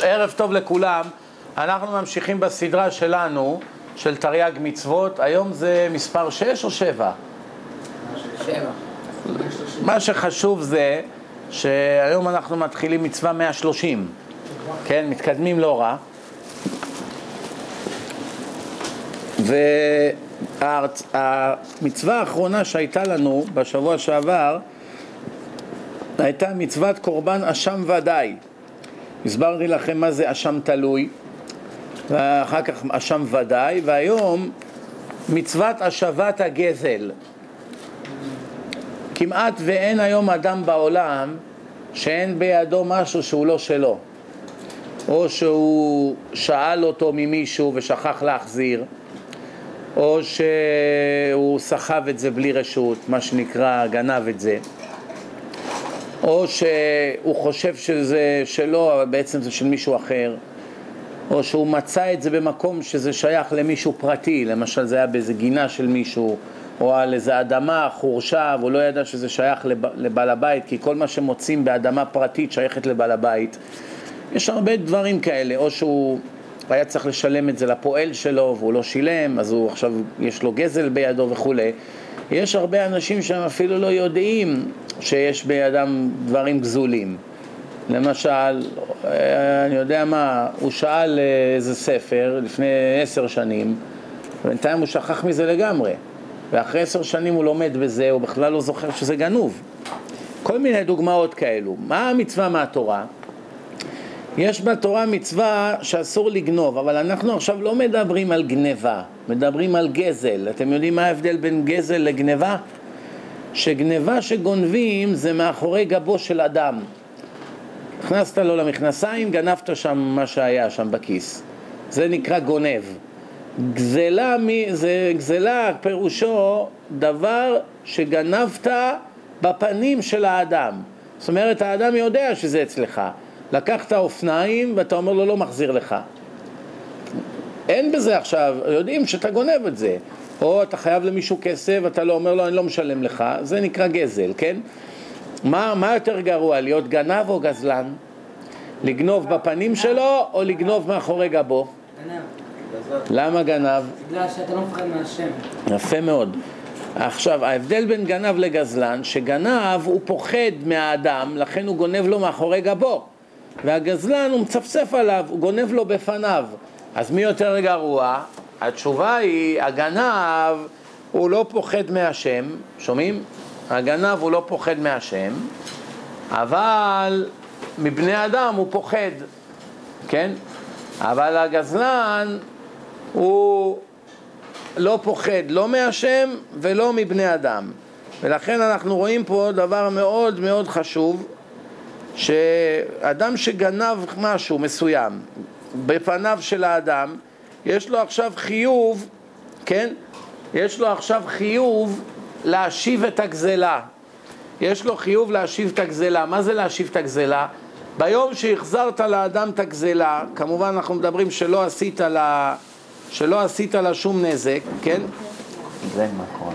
ערב טוב לכולם, אנחנו ממשיכים בסדרה שלנו של תרי"ג מצוות, היום זה מספר 6 או 7? 7. מה שחשוב זה שהיום אנחנו מתחילים מצווה 130, כן, מתקדמים לא רע. והמצווה האחרונה שהייתה לנו בשבוע שעבר הייתה מצוות קורבן אשם ודאי. הסברתי לכם מה זה אשם תלוי, ואחר כך אשם ודאי, והיום מצוות השבת הגזל. כמעט ואין היום אדם בעולם שאין בידו משהו שהוא לא שלו, או שהוא שאל אותו ממישהו ושכח להחזיר, או שהוא סחב את זה בלי רשות, מה שנקרא גנב את זה. או שהוא חושב שזה שלו, אבל בעצם זה של מישהו אחר, או שהוא מצא את זה במקום שזה שייך למישהו פרטי, למשל זה היה באיזה גינה של מישהו, או על איזה אדמה חורשה, והוא לא ידע שזה שייך לב, לבעל הבית, כי כל מה שמוצאים באדמה פרטית שייכת לבעל הבית. יש הרבה דברים כאלה, או שהוא היה צריך לשלם את זה לפועל שלו והוא לא שילם, אז הוא עכשיו, יש לו גזל בידו וכולי. יש הרבה אנשים שהם אפילו לא יודעים שיש בידם דברים גזולים. למשל, אני יודע מה, הוא שאל איזה ספר לפני עשר שנים, ובינתיים הוא שכח מזה לגמרי. ואחרי עשר שנים הוא לומד בזה, הוא בכלל לא זוכר שזה גנוב. כל מיני דוגמאות כאלו. מה המצווה מהתורה? יש בתורה מצווה שאסור לגנוב, אבל אנחנו עכשיו לא מדברים על גניבה, מדברים על גזל. אתם יודעים מה ההבדל בין גזל לגניבה? שגניבה שגונבים זה מאחורי גבו של אדם. הכנסת לו למכנסיים, גנבת שם מה שהיה שם בכיס. זה נקרא גונב. גזלה, זה, גזלה פירושו דבר שגנבת בפנים של האדם. זאת אומרת, האדם יודע שזה אצלך. לקחת אופניים ואתה אומר לו לא מחזיר לך. אין בזה עכשיו, יודעים שאתה גונב את זה. או אתה חייב למישהו כסף ואתה לא אומר לו אני לא משלם לך, זה נקרא גזל, כן? מה, מה יותר גרוע, להיות גנב או גזלן? לגנוב בפנים שלו או לגנוב מאחורי גבו? גנב. למה גנב? בגלל שאתה לא מפחד מהשם. יפה מאוד. עכשיו, ההבדל בין גנב לגזלן, שגנב הוא פוחד מהאדם, לכן הוא גונב לו מאחורי גבו. והגזלן הוא מצפצף עליו, הוא גונב לו בפניו. אז מי יותר גרוע? התשובה היא, הגנב הוא לא פוחד מהשם, שומעים? הגנב הוא לא פוחד מהשם, אבל מבני אדם הוא פוחד, כן? אבל הגזלן הוא לא פוחד לא מהשם ולא מבני אדם. ולכן אנחנו רואים פה דבר מאוד מאוד חשוב, שאדם שגנב משהו מסוים בפניו של האדם, יש לו עכשיו חיוב, כן? יש לו עכשיו חיוב להשיב את הגזלה. יש לו חיוב להשיב את הגזלה. מה זה להשיב את הגזלה? ביום שהחזרת לאדם את הגזלה, כמובן אנחנו מדברים שלא עשית לה, שלא עשית לה שום נזק, כן? זה מקום,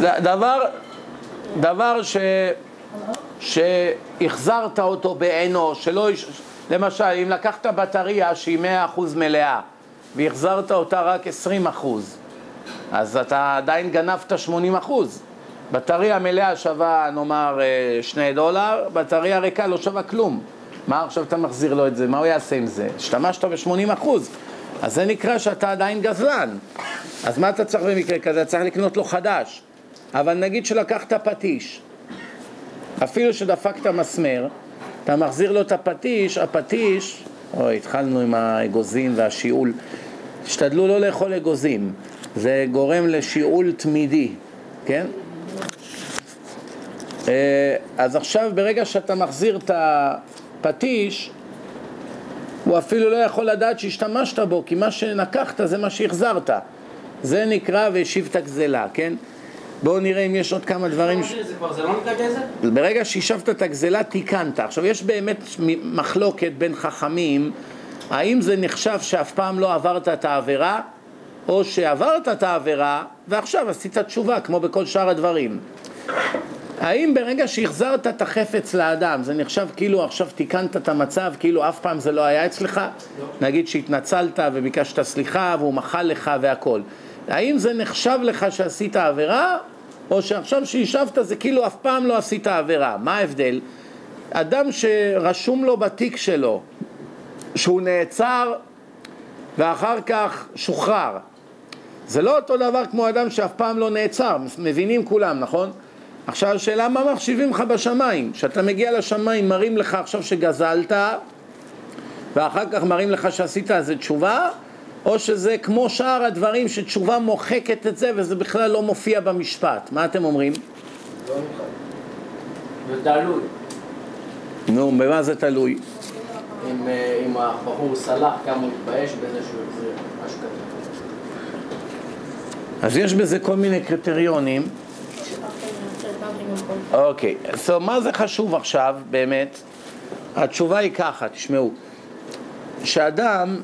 דבר, דבר ש... שהחזרת אותו בעינו, שלא... למשל, אם לקחת בטריה שהיא 100% מלאה והחזרת אותה רק 20%, אז אתה עדיין גנבת 80%. בטריה מלאה שווה נאמר 2 דולר, בטריה ריקה לא שווה כלום. מה עכשיו אתה מחזיר לו את זה? מה הוא יעשה עם זה? השתמשת ב-80%. אז זה נקרא שאתה עדיין גזלן. אז מה אתה צריך במקרה כזה? צריך לקנות לו חדש. אבל נגיד שלקחת פטיש, אפילו שדפקת מסמר, אתה מחזיר לו את הפטיש, הפטיש, אוי, התחלנו עם האגוזים והשיעול, תשתדלו לא לאכול אגוזים, זה גורם לשיעול תמידי, כן? אז עכשיו ברגע שאתה מחזיר את הפטיש, הוא אפילו לא יכול לדעת שהשתמשת בו, כי מה שנקחת זה מה שהחזרת. זה נקרא והשיב את הגזלה, כן? בואו נראה אם יש עוד כמה דברים... ש... זה כבר זה לא נקרא? ברגע שהשבת את הגזלה, תיקנת. עכשיו, יש באמת מחלוקת בין חכמים, האם זה נחשב שאף פעם לא עברת את העבירה, או שעברת את העבירה, ועכשיו עשית תשובה, כמו בכל שאר הדברים. האם ברגע שהחזרת את החפץ לאדם, זה נחשב כאילו עכשיו תיקנת את המצב, כאילו אף פעם זה לא היה אצלך? לא. נגיד שהתנצלת וביקשת סליחה והוא מחל לך והכל. האם זה נחשב לך שעשית עבירה, או שעכשיו שהשבת זה כאילו אף פעם לא עשית עבירה? מה ההבדל? אדם שרשום לו בתיק שלו שהוא נעצר ואחר כך שוחרר, זה לא אותו דבר כמו אדם שאף פעם לא נעצר, מבינים כולם, נכון? עכשיו השאלה מה מחשיבים לך בשמיים? כשאתה מגיע לשמיים מראים לך עכשיו שגזלת ואחר כך מראים לך שעשית על זה תשובה או שזה כמו שאר הדברים שתשובה מוחקת את זה וזה בכלל לא מופיע במשפט מה אתם אומרים? לא זה תלוי נו, במה זה תלוי? אם, אה, אם הבחור סלח כמה הוא התבייש בזה שהוא החזיר משהו כזה אז יש בזה כל מיני קריטריונים אוקיי, okay. so מה זה חשוב עכשיו באמת? התשובה היא ככה, תשמעו, שאדם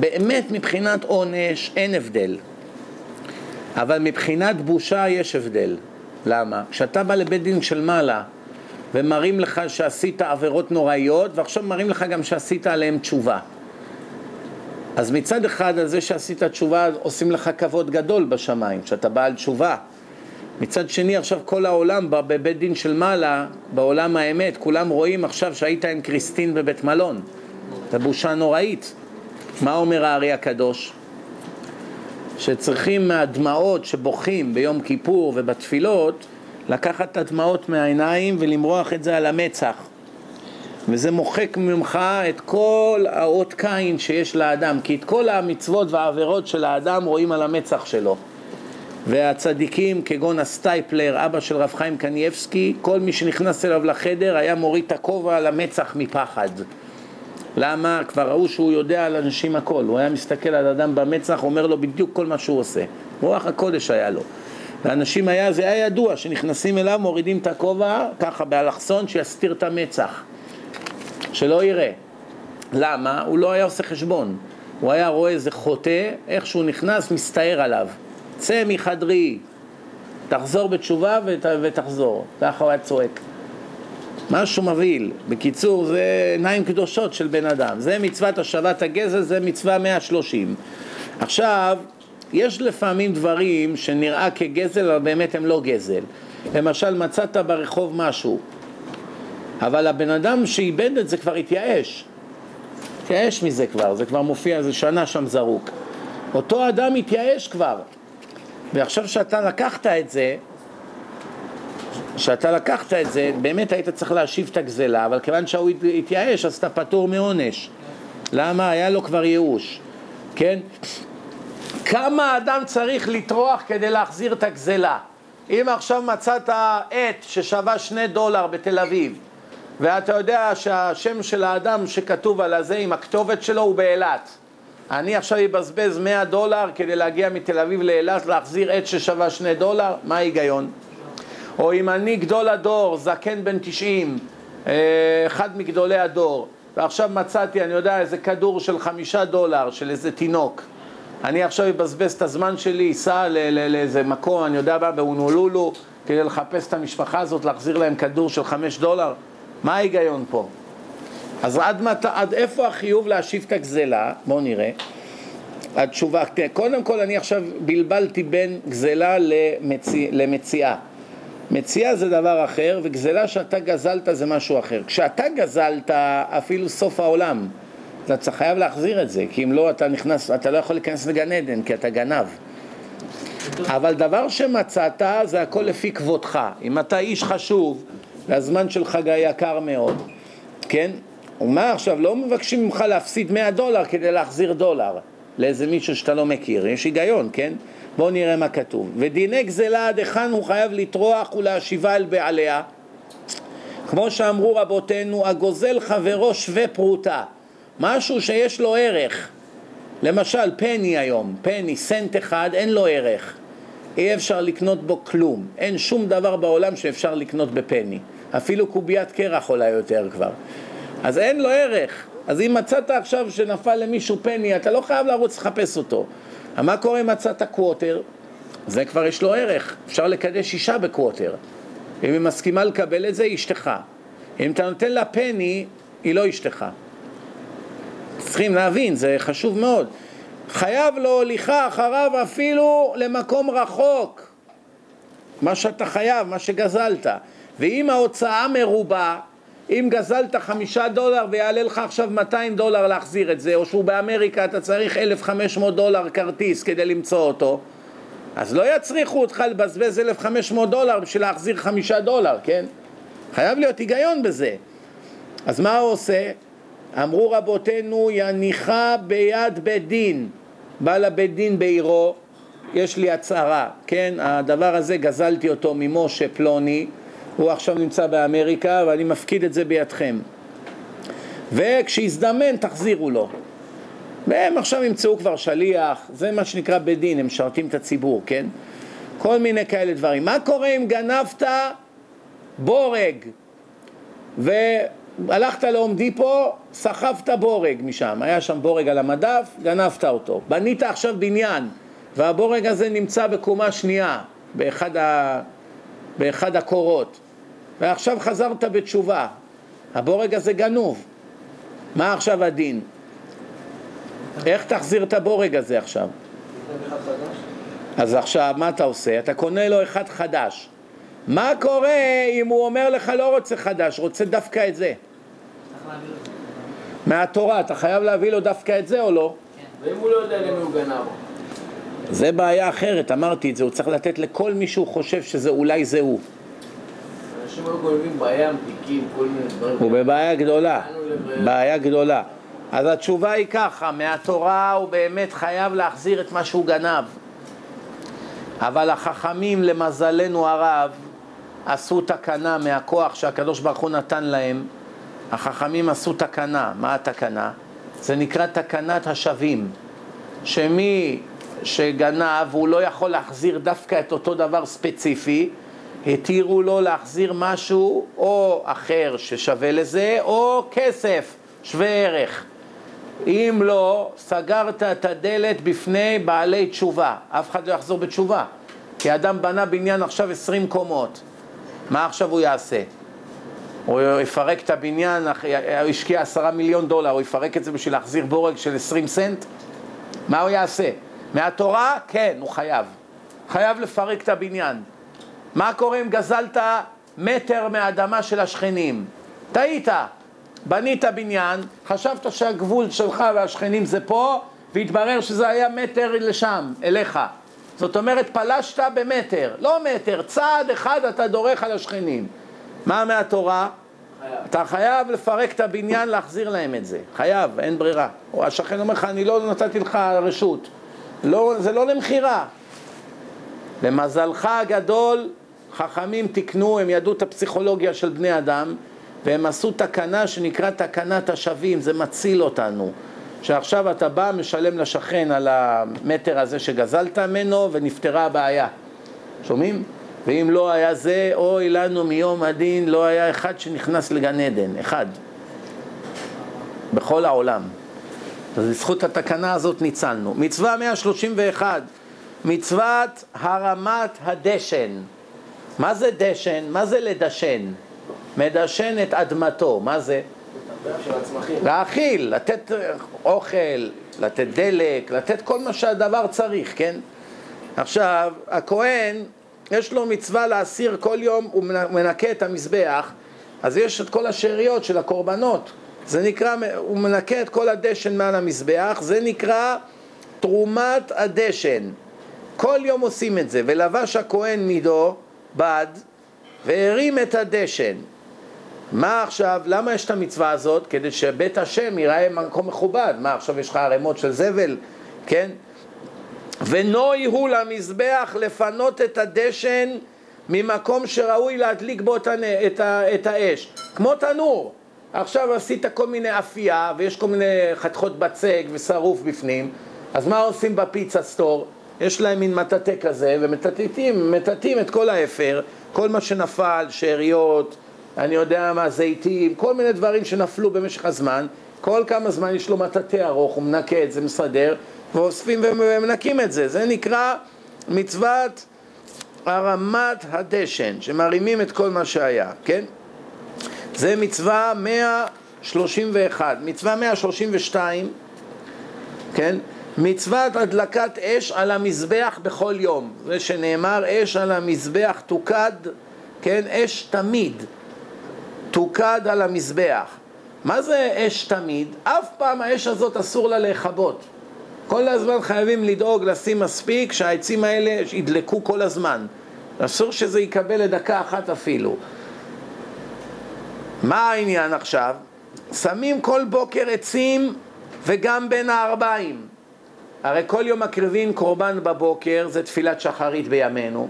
באמת מבחינת עונש אין הבדל, אבל מבחינת בושה יש הבדל. למה? כשאתה בא לבית דין של מעלה ומראים לך שעשית עבירות נוראיות ועכשיו מראים לך גם שעשית עליהם תשובה. אז מצד אחד על זה שעשית תשובה עושים לך כבוד גדול בשמיים, כשאתה בעל תשובה. מצד שני עכשיו כל העולם בבית דין של מעלה, בעולם האמת, כולם רואים עכשיו שהיית עם קריסטין בבית מלון. זו בושה נוראית. מה אומר הארי הקדוש? שצריכים מהדמעות שבוכים ביום כיפור ובתפילות לקחת את הדמעות מהעיניים ולמרוח את זה על המצח וזה מוחק ממך את כל האות קין שיש לאדם כי את כל המצוות והעבירות של האדם רואים על המצח שלו והצדיקים כגון הסטייפלר, אבא של רב חיים קנייבסקי, כל מי שנכנס אליו לחדר היה מוריד את הכובע על המצח מפחד. למה? כבר ראו שהוא יודע על אנשים הכל, הוא היה מסתכל על אדם במצח, אומר לו בדיוק כל מה שהוא עושה. רוח הקודש היה לו. ואנשים היה, זה היה ידוע, שנכנסים אליו, מורידים את הכובע, ככה באלכסון, שיסתיר את המצח, שלא יראה. למה? הוא לא היה עושה חשבון. הוא היה רואה איזה חוטא, איך שהוא נכנס, מסתער עליו. צא מחדרי, תחזור בתשובה ות, ותחזור. ככה הוא היה צועק. משהו מבהיל. בקיצור, זה עיניים קדושות של בן אדם. זה מצוות השבת הגזל, זה מצווה 130. עכשיו, יש לפעמים דברים שנראה כגזל, אבל באמת הם לא גזל. למשל, מצאת ברחוב משהו, אבל הבן אדם שאיבד את זה כבר התייאש. התייאש מזה כבר, זה כבר מופיע, זה שנה שם זרוק. אותו אדם התייאש כבר, ועכשיו שאתה לקחת את זה, שאתה לקחת את זה, באמת היית צריך להשיב את הגזלה, אבל כיוון שהוא התייאש אז אתה פטור מעונש. למה? היה לו כבר ייאוש, כן? כמה אדם צריך לטרוח כדי להחזיר את הגזלה? אם עכשיו מצאת עט ששווה שני דולר בתל אביב ואתה יודע שהשם של האדם שכתוב על הזה עם הכתובת שלו הוא באילת אני עכשיו אבזבז 100 דולר כדי להגיע מתל אביב לאילת להחזיר עט ששווה שני דולר? מה ההיגיון? או אם אני גדול הדור, זקן בן 90, אה, אחד מגדולי הדור ועכשיו מצאתי, אני יודע, איזה כדור של חמישה דולר של איזה תינוק אני עכשיו אבזבז את הזמן שלי, אסע לאיזה מקום, אני יודע מה, בהונולולו, כדי לחפש את המשפחה הזאת, להחזיר להם כדור של חמש דולר? מה ההיגיון פה? אז עד, מת... עד איפה החיוב להשיב את הגזלה? בואו נראה. התשובה, קודם כל אני עכשיו בלבלתי בין גזלה למציא, למציאה. מציאה זה דבר אחר, וגזלה שאתה גזלת זה משהו אחר. כשאתה גזלת, אפילו סוף העולם. אתה חייב להחזיר את זה, כי אם לא אתה נכנס, אתה לא יכול להיכנס לגן עדן, כי אתה גנב. אבל דבר שמצאת זה הכל לפי כבודך. אם אתה איש חשוב והזמן שלך יקר מאוד, כן? ומה עכשיו, לא מבקשים ממך להפסיד 100 דולר כדי להחזיר דולר לאיזה מישהו שאתה לא מכיר, יש היגיון, כן? בואו נראה מה כתוב. ודיני גזלה עד היכן הוא חייב לטרוח ולהשיבה אל בעליה? כמו שאמרו רבותינו, הגוזל חברו שווה פרוטה. משהו שיש לו ערך. למשל, פני היום, פני, סנט אחד, אין לו ערך. אי אפשר לקנות בו כלום. אין שום דבר בעולם שאפשר לקנות בפני. אפילו קוביית קרח עולה יותר כבר. אז אין לו ערך. אז אם מצאת עכשיו שנפל למישהו פני, אתה לא חייב לרוץ לחפש אותו. מה קורה אם מצאת קווטר? זה כבר יש לו ערך. אפשר לקדש אישה בקווטר. אם היא מסכימה לקבל את זה, היא אשתך. אם אתה נותן לה פני, היא לא אשתך. צריכים להבין, זה חשוב מאוד. חייב לו הוליכה אחריו אפילו למקום רחוק. מה שאתה חייב, מה שגזלת. ואם ההוצאה מרובה, אם גזלת חמישה דולר ויעלה לך עכשיו 200 דולר להחזיר את זה, או שהוא באמריקה אתה צריך 1,500 דולר כרטיס כדי למצוא אותו, אז לא יצריכו אותך לבזבז 1,500 דולר בשביל להחזיר חמישה דולר, כן? חייב להיות היגיון בזה. אז מה הוא עושה? אמרו רבותינו, יניחה ביד בית דין. בא לבית דין בעירו, יש לי הצהרה, כן? הדבר הזה גזלתי אותו ממשה פלוני, הוא עכשיו נמצא באמריקה ואני מפקיד את זה בידכם. וכשיזדמן תחזירו לו. והם עכשיו ימצאו כבר שליח, זה מה שנקרא בית דין, הם משרתים את הציבור, כן? כל מיני כאלה דברים. מה קורה אם גנבת בורג והלכת להום דיפו, סחבת בורג משם, היה שם בורג על המדף, גנבת אותו. בנית עכשיו בניין והבורג הזה נמצא בקומה שנייה, באחד, ה... באחד הקורות, ועכשיו חזרת בתשובה, הבורג הזה גנוב, מה עכשיו הדין? איך תחזיר את הבורג הזה עכשיו? אז עכשיו מה אתה עושה? אתה קונה לו אחד חדש. מה קורה אם הוא אומר לך לא רוצה חדש, רוצה דווקא את זה? מהתורה, אתה חייב להביא לו דווקא את זה או לא? ואם הוא לא יודע למי הוא גנב? זה בעיה אחרת, אמרתי את זה, הוא צריך לתת לכל מי שהוא חושב שזה אולי זה הוא. אנשים היו גונבים בים, תיקים, כל מיני דברים. הוא בבעיה גדולה, בעיה גדולה. אז התשובה היא ככה, מהתורה הוא באמת חייב להחזיר את מה שהוא גנב. אבל החכמים, למזלנו הרב, עשו תקנה מהכוח שהקדוש ברוך הוא נתן להם. החכמים עשו תקנה. מה התקנה? זה נקרא תקנת השבים. שמי שגנב הוא לא יכול להחזיר דווקא את אותו דבר ספציפי, התירו לו להחזיר משהו או אחר ששווה לזה, או כסף שווה ערך. אם לא, סגרת את הדלת בפני בעלי תשובה. אף אחד לא יחזור בתשובה. כי אדם בנה בניין עכשיו עשרים קומות. מה עכשיו הוא יעשה? הוא יפרק את הבניין, הוא השקיע עשרה מיליון דולר, הוא יפרק את זה בשביל להחזיר בורג של עשרים סנט? מה הוא יעשה? מהתורה? כן, הוא חייב. חייב לפרק את הבניין. מה קורה אם גזלת מטר מהאדמה של השכנים? טעית. בנית בניין, חשבת שהגבול שלך והשכנים זה פה, והתברר שזה היה מטר לשם, אליך. זאת אומרת, פלשת במטר, לא מטר, צעד אחד אתה דורך על השכנים. מה מהתורה? חייב. אתה חייב לפרק את הבניין, להחזיר להם את זה. חייב, אין ברירה. או השכן אומר לך, אני לא נתתי לך רשות. לא, זה לא למכירה. למזלך הגדול, חכמים תיקנו, הם ידעו את הפסיכולוגיה של בני אדם, והם עשו תקנה שנקרא תקנת השבים, זה מציל אותנו. שעכשיו אתה בא, משלם לשכן על המטר הזה שגזלת ממנו, ונפתרה הבעיה. שומעים? ואם לא היה זה, אוי לנו מיום הדין, לא היה אחד שנכנס לגן עדן, אחד. בכל העולם. אז בזכות התקנה הזאת ניצלנו. מצווה 131, מצוות הרמת הדשן. מה זה דשן? מה זה לדשן? מדשן את אדמתו, מה זה? להאכיל, לתת אוכל, לתת דלק, לתת כל מה שהדבר צריך, כן? עכשיו, הכהן, יש לו מצווה להסיר כל יום, הוא מנקה את המזבח, אז יש את כל השאריות של הקורבנות. זה נקרא, הוא מנקה את כל הדשן מעל המזבח, זה נקרא תרומת הדשן. כל יום עושים את זה, ולבש הכהן מידו, בד, והרים את הדשן. מה עכשיו, למה יש את המצווה הזאת? כדי שבית השם ייראה מקום מכובד. מה, עכשיו יש לך ערימות של זבל, כן? ונוי הוא למזבח לפנות את הדשן ממקום שראוי להדליק בו את, את, את האש, כמו תנור. עכשיו עשית כל מיני אפייה ויש כל מיני חתכות בצק ושרוף בפנים, אז מה עושים בפיצה סטור? יש להם מין מטאטא כזה ומטאטאים, מטאטאים את כל האפר, כל מה שנפל, שאריות, אני יודע מה, זיתים, כל מיני דברים שנפלו במשך הזמן, כל כמה זמן יש לו מטאטא ארוך, הוא מנקה את זה, מסדר, ואוספים ומנקים את זה. זה נקרא מצוות הרמת הדשן, שמרימים את כל מה שהיה, כן? זה מצווה 131. מצווה 132, כן? מצוות הדלקת אש על המזבח בכל יום. זה שנאמר אש על המזבח תוקד, כן? אש תמיד. תוקד על המזבח. מה זה אש תמיד? אף פעם האש הזאת אסור לה להיכבות. כל הזמן חייבים לדאוג לשים מספיק שהעצים האלה ידלקו כל הזמן. אסור שזה יקבל לדקה אחת אפילו. מה העניין עכשיו? שמים כל בוקר עצים וגם בין הארבעים. הרי כל יום מקריבים קורבן בבוקר, זה תפילת שחרית בימינו,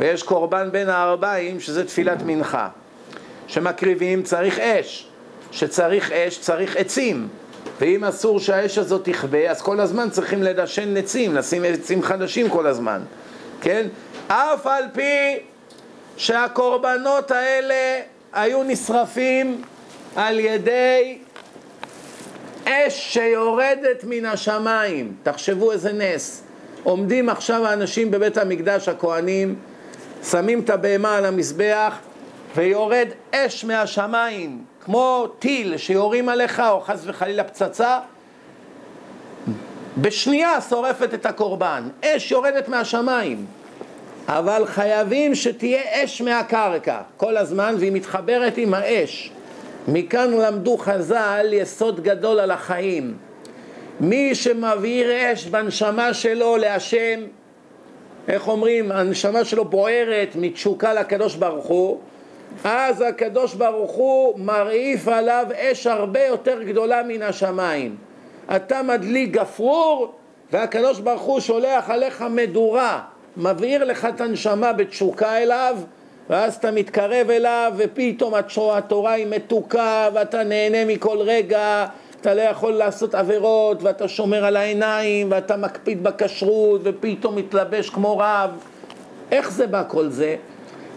ויש קורבן בין הארבעים שזה תפילת מנחה. שמקריבים צריך אש, שצריך אש צריך עצים, ואם אסור שהאש הזאת תכבה, אז כל הזמן צריכים לדשן עצים, לשים עצים חדשים כל הזמן, כן? אף על פי שהקורבנות האלה היו נשרפים על ידי אש שיורדת מן השמיים. תחשבו איזה נס. עומדים עכשיו האנשים בבית המקדש, הכהנים, שמים את הבהמה על המזבח ויורד אש מהשמיים, כמו טיל שיורים עליך או חס וחלילה פצצה, בשנייה שורפת את הקורבן. אש יורדת מהשמיים. אבל חייבים שתהיה אש מהקרקע כל הזמן והיא מתחברת עם האש. מכאן למדו חז"ל יסוד גדול על החיים. מי שמבעיר אש בנשמה שלו להשם, איך אומרים, הנשמה שלו בוערת מתשוקה לקדוש ברוך הוא, אז הקדוש ברוך הוא מרעיף עליו אש הרבה יותר גדולה מן השמיים. אתה מדליק גפרור והקדוש ברוך הוא שולח עליך מדורה מבעיר לך את הנשמה בתשוקה אליו, ואז אתה מתקרב אליו, ופתאום התורה היא מתוקה, ואתה נהנה מכל רגע, אתה לא יכול לעשות עבירות, ואתה שומר על העיניים, ואתה מקפיד בכשרות, ופתאום מתלבש כמו רב. איך זה בא כל זה?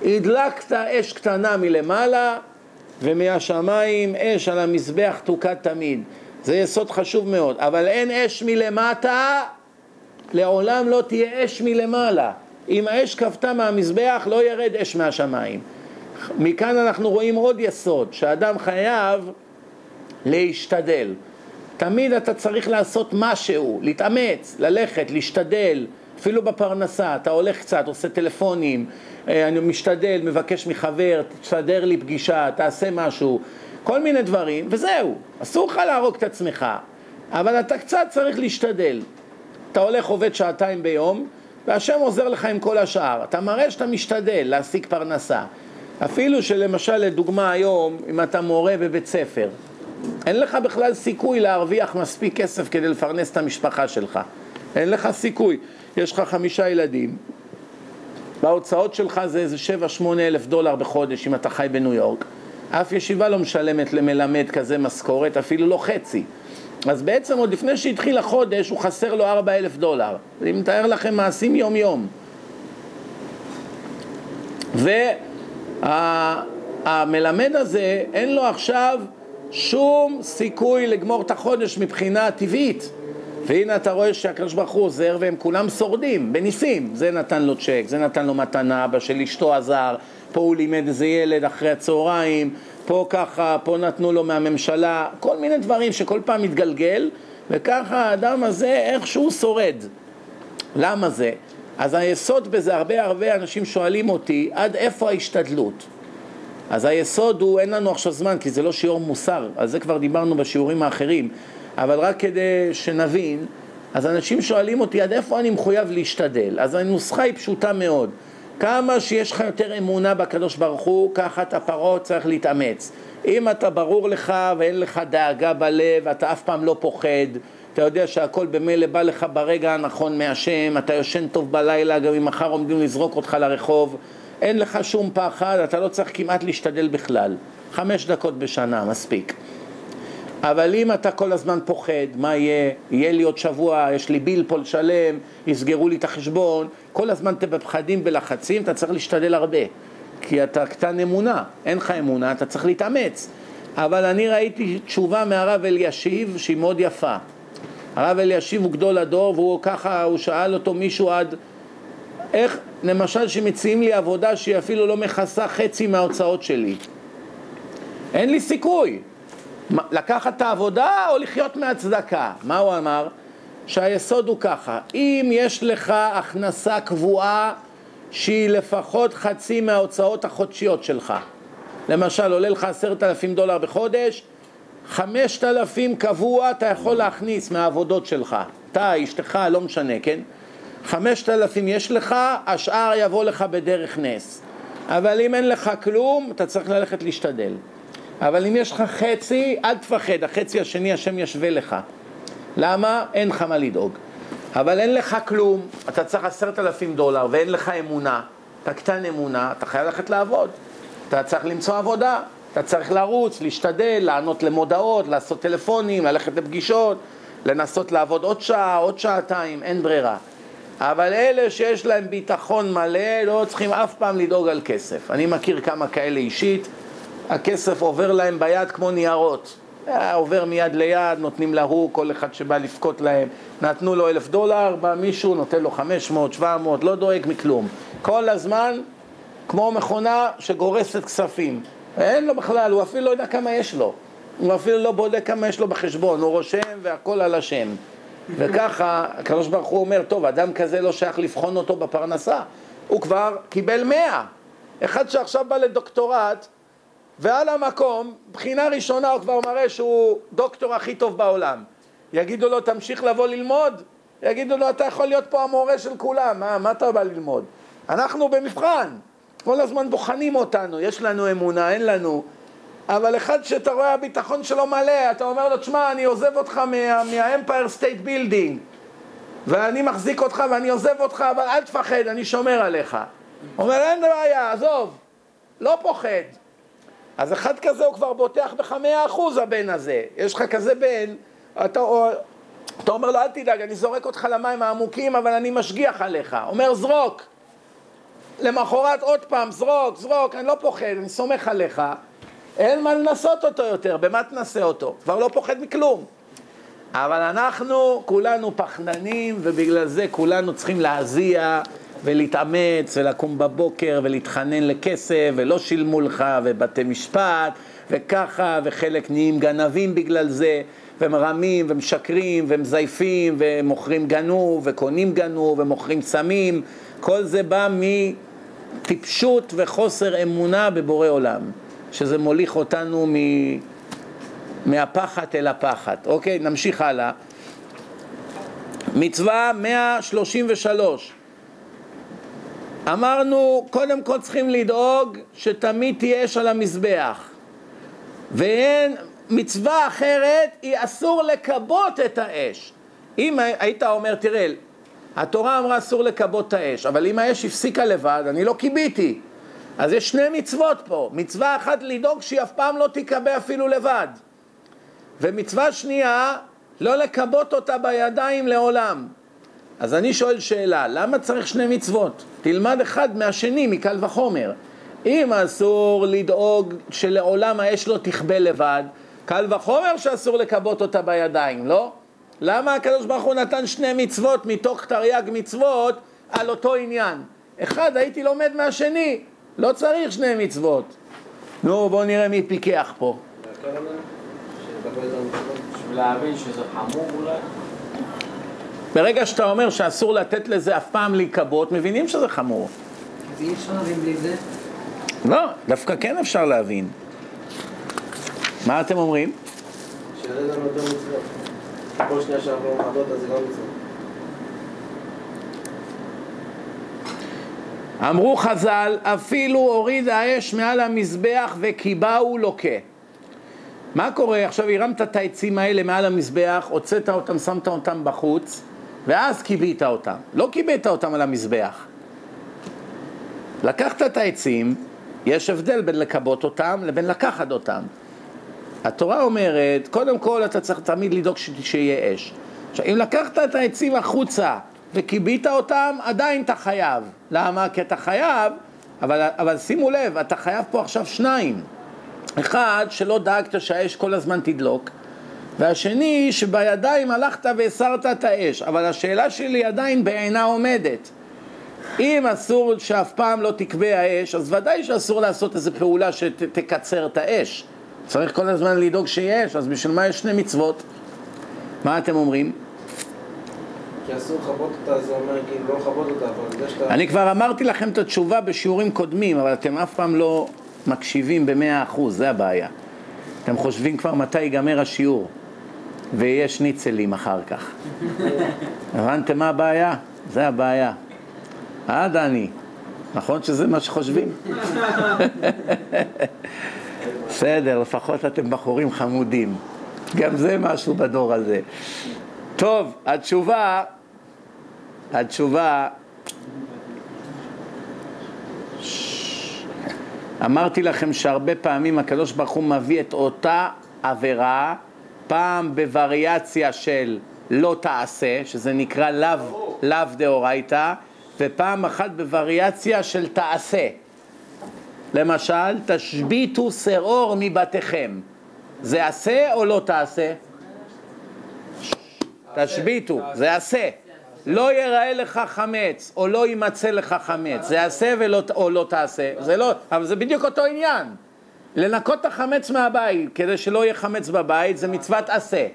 הדלקת אש קטנה מלמעלה, ומהשמיים אש על המזבח תוקד תמיד. זה יסוד חשוב מאוד, אבל אין אש מלמטה לעולם לא תהיה אש מלמעלה. אם האש כבתה מהמזבח, לא ירד אש מהשמיים. מכאן אנחנו רואים עוד יסוד, שאדם חייב להשתדל. תמיד אתה צריך לעשות משהו, להתאמץ, ללכת, להשתדל, אפילו בפרנסה, אתה הולך קצת, עושה טלפונים, אה, אני משתדל, מבקש מחבר, תסדר לי פגישה, תעשה משהו, כל מיני דברים, וזהו, אסור לך להרוג את עצמך, אבל אתה קצת צריך להשתדל. אתה הולך עובד שעתיים ביום, והשם עוזר לך עם כל השאר. אתה מראה שאתה משתדל להשיג פרנסה. אפילו שלמשל, לדוגמה היום, אם אתה מורה בבית ספר, אין לך בכלל סיכוי להרוויח מספיק כסף כדי לפרנס את המשפחה שלך. אין לך סיכוי. יש לך חמישה ילדים, וההוצאות שלך זה איזה שבע, שמונה אלף דולר בחודש אם אתה חי בניו יורק. אף ישיבה לא משלמת למלמד כזה משכורת, אפילו לא חצי. אז בעצם עוד לפני שהתחיל החודש הוא חסר לו ארבע אלף דולר. אני מתאר לכם מעשים יום יום. והמלמד הזה אין לו עכשיו שום סיכוי לגמור את החודש מבחינה טבעית. והנה אתה רואה שהקדוש ברוך הוא עוזר והם כולם שורדים, בניסים. זה נתן לו צ'ק, זה נתן לו מתנה, אבא של אשתו עזר, פה הוא לימד איזה ילד אחרי הצהריים, פה ככה, פה נתנו לו מהממשלה, כל מיני דברים שכל פעם מתגלגל, וככה האדם הזה איכשהו שורד. למה זה? אז היסוד בזה, הרבה הרבה אנשים שואלים אותי, עד איפה ההשתדלות? אז היסוד הוא, אין לנו עכשיו זמן, כי זה לא שיעור מוסר, על זה כבר דיברנו בשיעורים האחרים, אבל רק כדי שנבין, אז אנשים שואלים אותי, עד איפה אני מחויב להשתדל? אז הנוסחה היא פשוטה מאוד. כמה שיש לך יותר אמונה בקדוש ברוך הוא, ככה אתה פרות צריך להתאמץ. אם אתה ברור לך ואין לך דאגה בלב, אתה אף פעם לא פוחד, אתה יודע שהכל במילא בא לך ברגע הנכון מהשם, אתה יושן טוב בלילה, גם אם מחר עומדים לזרוק אותך לרחוב, אין לך שום פחד, אתה לא צריך כמעט להשתדל בכלל. חמש דקות בשנה, מספיק. אבל אם אתה כל הזמן פוחד, מה יהיה? יהיה לי עוד שבוע, יש לי ביל פה לשלם, יסגרו לי את החשבון, כל הזמן אתה בפחדים, בלחצים, אתה צריך להשתדל הרבה. כי אתה קטן אמונה, אין לך אמונה, אתה צריך להתאמץ. אבל אני ראיתי תשובה מהרב אלישיב שהיא מאוד יפה. הרב אלישיב הוא גדול הדור והוא ככה, הוא שאל אותו מישהו עד, איך, למשל, שמציעים לי עבודה שהיא אפילו לא מכסה חצי מההוצאות שלי. אין לי סיכוי. לקחת את העבודה או לחיות מהצדקה? מה הוא אמר? שהיסוד הוא ככה, אם יש לך הכנסה קבועה שהיא לפחות חצי מההוצאות החודשיות שלך, למשל עולה לך עשרת אלפים דולר בחודש, חמשת אלפים קבוע אתה יכול להכניס מהעבודות שלך, אתה, אשתך, לא משנה, כן? חמשת אלפים יש לך, השאר יבוא לך בדרך נס. אבל אם אין לך כלום, אתה צריך ללכת להשתדל. אבל אם יש לך חצי, אל תפחד, החצי השני השם ישווה לך. למה? אין לך מה לדאוג. אבל אין לך כלום, אתה צריך עשרת אלפים דולר ואין לך אמונה, אתה קטן אמונה, אתה חייב ללכת לעבוד. אתה צריך למצוא עבודה, אתה צריך לרוץ, להשתדל, לענות למודעות, לעשות טלפונים, ללכת לפגישות, לנסות לעבוד עוד שעה, עוד שעתיים, אין ברירה. אבל אלה שיש להם ביטחון מלא לא צריכים אף פעם לדאוג על כסף. אני מכיר כמה כאלה אישית, הכסף עובר להם ביד כמו ניירות. אה, עובר מיד ליד, נותנים להוא, כל אחד שבא לבכות להם. נתנו לו אלף דולר, בא מישהו, נותן לו חמש מאות, שבע מאות, לא דואג מכלום. כל הזמן כמו מכונה שגורסת כספים. אין לו בכלל, הוא אפילו לא יודע כמה יש לו. הוא אפילו לא בודק כמה יש לו בחשבון, הוא רושם והכל על השם. וככה, הקדוש ברוך הוא אומר, טוב, אדם כזה לא שייך לבחון אותו בפרנסה. הוא כבר קיבל מאה. אחד שעכשיו בא לדוקטורט, ועל המקום, בחינה ראשונה הוא כבר מראה שהוא דוקטור הכי טוב בעולם. יגידו לו, תמשיך לבוא ללמוד? יגידו לו, אתה יכול להיות פה המורה של כולם, מה, מה אתה בא ללמוד? אנחנו במבחן, כל הזמן בוחנים אותנו, יש לנו אמונה, אין לנו. אבל אחד שאתה רואה הביטחון שלו מלא, אתה אומר לו, תשמע, אני עוזב אותך מה Empire State Building ואני מחזיק אותך ואני עוזב אותך, אבל אל תפחד, אני שומר עליך. אומר, אין בעיה, עזוב, לא פוחד. אז אחד כזה הוא כבר בוטח בך אחוז הבן הזה. יש לך כזה בן, אתה, אתה אומר לו, אל תדאג, אני זורק אותך למים העמוקים, אבל אני משגיח עליך. אומר, זרוק. למחרת עוד פעם, זרוק, זרוק, אני לא פוחד, אני סומך עליך. אין מה לנסות אותו יותר, במה תנסה אותו? כבר לא פוחד מכלום. אבל אנחנו כולנו פחדנים, ובגלל זה כולנו צריכים להזיע ולהתאמץ ולקום בבוקר ולהתחנן לכסף, ולא שילמו לך, ובתי משפט, וככה, וחלק נהיים גנבים בגלל זה, ומרמים ומשקרים ומזייפים ומוכרים גנוב וקונים גנוב ומוכרים סמים, כל זה בא מטיפשות וחוסר אמונה בבורא עולם. שזה מוליך אותנו מ... מהפחת אל הפחת. אוקיי, נמשיך הלאה. מצווה 133. אמרנו, קודם כל צריכים לדאוג שתמיד תהיה אש על המזבח. ואין, מצווה אחרת היא אסור לכבות את האש. אם היית אומר, תראה, התורה אמרה אסור לכבות את האש, אבל אם האש הפסיקה לבד, אני לא כיביתי. אז יש שני מצוות פה. מצווה אחת לדאוג שהיא אף פעם לא תיכבה אפילו לבד. ומצווה שנייה, לא לכבות אותה בידיים לעולם. אז אני שואל שאלה, למה צריך שני מצוות? תלמד אחד מהשני, מקל וחומר. אם אסור לדאוג שלעולם האש לא תכבה לבד, קל וחומר שאסור לכבות אותה בידיים, לא? למה הקדוש ברוך הוא נתן שני מצוות מתוך תרי"ג מצוות על אותו עניין? אחד הייתי לומד מהשני, לא צריך שני מצוות. נו, בואו נראה מי פיקח פה. להבין שזה חמור אולי? ברגע שאתה אומר שאסור לתת לזה אף פעם להיקבות, מבינים שזה חמור. אז אי אפשר להבין בלי זה? לא, דווקא כן אפשר להבין. מה אתם אומרים? שזה גם יותר מצוות. כל שנייה שאנחנו לא מכבדות אז זה גם מצוות. אמרו חז"ל, אפילו הוריד האש מעל המזבח וקיבהו לוקה. מה קורה? עכשיו הרמת את העצים האלה מעל המזבח, הוצאת אותם, שמת אותם בחוץ, ואז כיבית אותם. לא כיבית אותם על המזבח. לקחת את העצים, יש הבדל בין לכבות אותם לבין לקחת אותם. התורה אומרת, קודם כל אתה צריך תמיד לדאוג שיהיה אש. עכשיו, אם לקחת את העצים החוצה וכיבית אותם, עדיין אתה חייב. למה? כי אתה חייב, אבל, אבל שימו לב, אתה חייב פה עכשיו שניים. אחד, שלא דאגת שהאש כל הזמן תדלוק, והשני, שבידיים הלכת והסרת את האש. אבל השאלה שלי עדיין בעינה עומדת. אם אסור שאף פעם לא תכבה האש, אז ודאי שאסור לעשות איזו פעולה שתקצר את האש. צריך כל הזמן לדאוג שיש, אז בשביל מה יש שני מצוות? מה אתם אומרים? כי אסור לכבות אותה, זה אומר כאילו לא לכבות אותה, אבל זה שאתה... אני כבר אמרתי לכם את התשובה בשיעורים קודמים, אבל אתם אף פעם לא מקשיבים במאה אחוז, זה הבעיה. אתם חושבים כבר מתי ייגמר השיעור, ויש שניצלים אחר כך. הבנתם מה הבעיה? זה הבעיה. אה, דני? נכון שזה מה שחושבים? בסדר, לפחות אתם בחורים חמודים. גם זה משהו בדור הזה. טוב, התשובה, התשובה, אמרתי לכם שהרבה פעמים הקדוש ברוך הוא מביא את אותה עבירה, פעם בווריאציה של לא תעשה, שזה נקרא לאו, לאו דאורייתא, ופעם אחת בווריאציה של תעשה. למשל, תשביתו שעור מבתיכם. זה עשה או לא תעשה? תשביתו, זה עשה. לא ייראה לך חמץ, או לא יימצא לך חמץ, זה עשה ולא, או לא תעשה, זה לא, אבל זה בדיוק אותו עניין. לנקות את החמץ מהבית, כדי שלא יהיה חמץ בבית, זה מצוות עשה.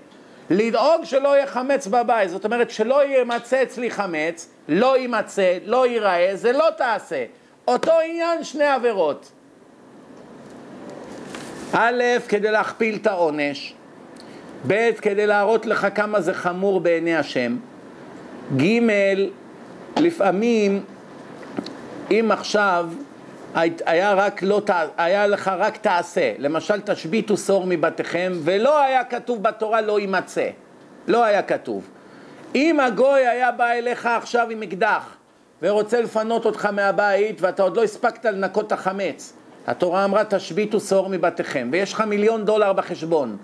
לדאוג שלא יהיה חמץ בבית, זאת אומרת שלא יימצא אצלי חמץ, לא יימצא, לא ייראה, זה לא תעשה. אותו עניין, שני עבירות. א', כדי להכפיל את העונש, ב', כדי להראות לך כמה זה חמור בעיני השם, ג', לפעמים, אם עכשיו היה, רק לא, היה לך רק תעשה, למשל תשביתו שור מבתיכם, ולא היה כתוב בתורה לא יימצא, לא היה כתוב. אם הגוי היה בא אליך עכשיו עם אקדח ורוצה לפנות אותך מהבית ואתה עוד לא הספקת לנקות את החמץ, התורה אמרה תשביתו שור מבתיכם ויש לך מיליון דולר בחשבון.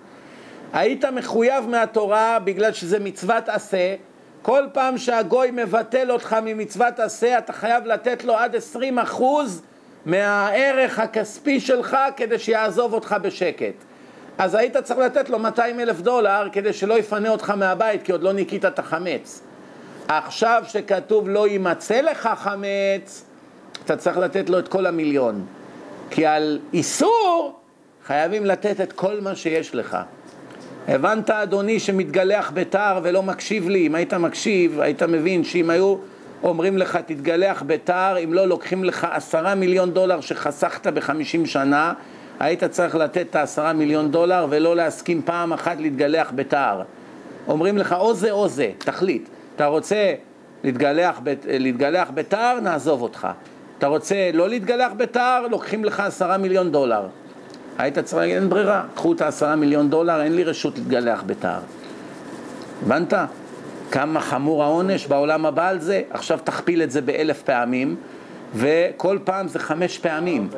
היית מחויב מהתורה בגלל שזה מצוות עשה, כל פעם שהגוי מבטל אותך ממצוות עשה אתה חייב לתת לו עד 20 אחוז מהערך הכספי שלך כדי שיעזוב אותך בשקט. אז היית צריך לתת לו 200 אלף דולר כדי שלא יפנה אותך מהבית כי עוד לא ניקית את החמץ. עכשיו שכתוב לא יימצא לך חמץ, אתה צריך לתת לו את כל המיליון. כי על איסור חייבים לתת את כל מה שיש לך. הבנת אדוני שמתגלח בתער ולא מקשיב לי? אם היית מקשיב, היית מבין שאם היו אומרים לך תתגלח בתער, אם לא לוקחים לך עשרה מיליון דולר שחסכת בחמישים שנה, היית צריך לתת את העשרה מיליון דולר ולא להסכים פעם אחת להתגלח בתער. אומרים לך או זה או זה, תחליט. אתה רוצה להתגלח, להתגלח בתער, נעזוב אותך. אתה רוצה לא להתגלח בתער, לוקחים לך עשרה מיליון דולר. היית צריך להגיד, אין ברירה, קחו את העשרה מיליון דולר, אין לי רשות להתגלח בתער. הבנת? כמה חמור העונש בעולם הבא על זה? עכשיו תכפיל את זה באלף פעמים, וכל פעם זה חמש פעמים.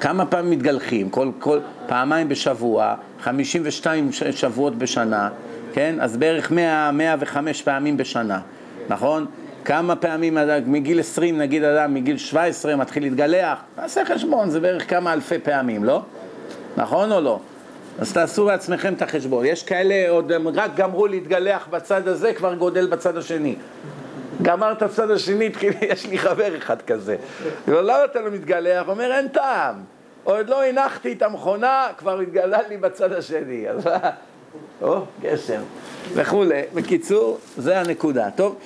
כמה פעמים מתגלחים? כל, כל, פעמיים בשבוע, חמישים ושתיים שבועות בשנה, כן? אז בערך מאה, מאה וחמש פעמים בשנה, נכון? כמה פעמים, מגיל 20 נגיד אדם, מגיל 17 מתחיל להתגלח, תעשה חשבון, זה בערך כמה אלפי פעמים, לא? נכון או לא? אז תעשו לעצמכם את החשבון. יש כאלה, עוד הם רק גמרו להתגלח בצד הזה, כבר גודל בצד השני. גמר את הצד השני, התחיל, יש לי חבר אחד כזה. לא, למה אתה לא מתגלח? אומר, אין טעם. עוד לא הנחתי את המכונה, כבר התגלה לי בצד השני. אז או, גשם. וכולי. בקיצור, זה הנקודה. טוב,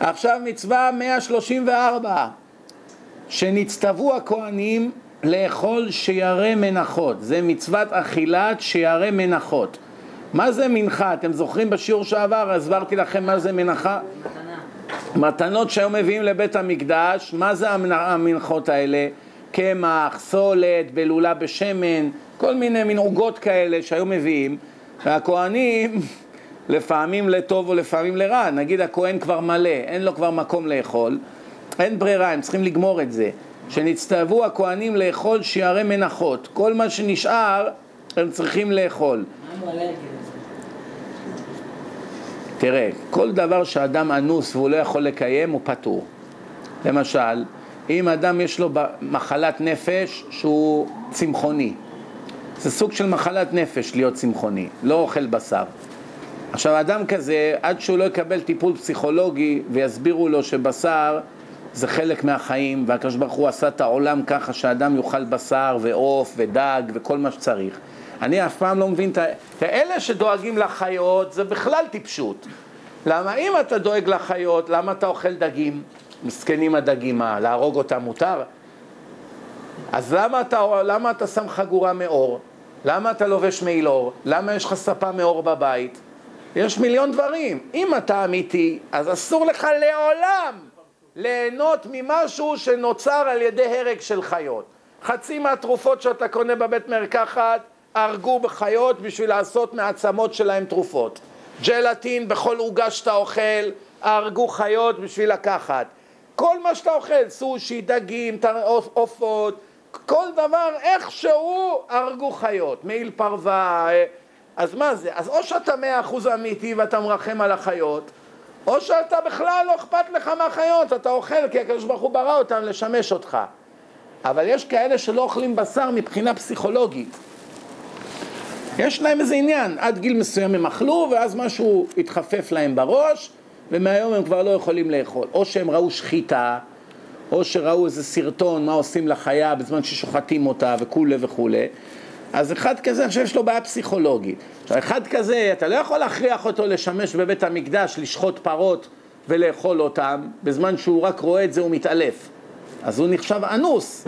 עכשיו מצווה 134, שנצטוו הכהנים לאכול שיירי מנחות, זה מצוות אכילת שיירי מנחות. מה זה מנחה? אתם זוכרים בשיעור שעבר, הסברתי לכם מה זה מנחה? מתנות שהיו מביאים לבית המקדש, מה זה המנחות האלה? קמח, סולת, בלולה בשמן, כל מיני מין עוגות כאלה שהיו מביאים, והכוהנים לפעמים לטוב או לפעמים לרע, נגיד הכהן כבר מלא, אין לו כבר מקום לאכול, אין ברירה, הם צריכים לגמור את זה. שנצטוו הכהנים לאכול שיערי מנחות. כל מה שנשאר הם צריכים לאכול. תראה, כל דבר שאדם אנוס והוא לא יכול לקיים הוא פטור. למשל, אם אדם יש לו מחלת נפש שהוא צמחוני, זה סוג של מחלת נפש להיות צמחוני, לא אוכל בשר. עכשיו, אדם כזה, עד שהוא לא יקבל טיפול פסיכולוגי ויסבירו לו שבשר זה חלק מהחיים, והקדוש ברוך הוא עשה את העולם ככה שאדם יאכל בשר ועוף ודג וכל מה שצריך. אני אף פעם לא מבין את אלה שדואגים לחיות, זה בכלל טיפשות. למה אם אתה דואג לחיות, למה אתה אוכל דגים? מסכנים הדגים, מה, להרוג אותם מותר? אז למה אתה, למה אתה שם חגורה מאור? למה אתה לובש מעילור? למה יש לך ספה מאור בבית? יש מיליון דברים. אם אתה אמיתי, אז אסור לך לעולם ליהנות ממשהו שנוצר על ידי הרג של חיות. חצי מהתרופות שאתה קונה בבית מרקחת הרגו בחיות בשביל לעשות מעצמות שלהם תרופות. ג'לטין בכל עוגה שאתה אוכל, הרגו חיות בשביל לקחת. כל מה שאתה אוכל, סושי, דגים, עופות, כל דבר איכשהו הרגו חיות, מעיל פרווה, אה, אז מה זה? אז או שאתה מאה אחוז אמיתי ואתה מרחם על החיות, או שאתה בכלל לא אכפת לך מהחיות, אתה אוכל כי הקדוש ברוך הוא ברא אותם לשמש אותך. אבל יש כאלה שלא אוכלים בשר מבחינה פסיכולוגית. יש להם איזה עניין, עד גיל מסוים הם אכלו ואז משהו התחפף להם בראש ומהיום הם כבר לא יכולים לאכול. או שהם ראו שחיטה, או שראו איזה סרטון מה עושים לחיה בזמן ששוחטים אותה וכולי וכולי. אז אחד כזה, אני חושב שיש לו בעיה פסיכולוגית. עכשיו, אחד כזה, אתה לא יכול להכריח אותו לשמש בבית המקדש, לשחוט פרות ולאכול אותם, בזמן שהוא רק רואה את זה הוא מתעלף. אז הוא נחשב אנוס.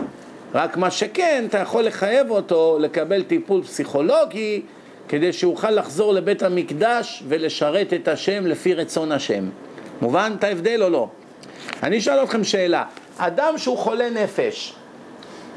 רק מה שכן, אתה יכול לחייב אותו לקבל טיפול פסיכולוגי כדי שיוכל לחזור לבית המקדש ולשרת את השם לפי רצון השם. מובן את ההבדל או לא? אני אשאל אתכם שאלה, אדם שהוא חולה נפש,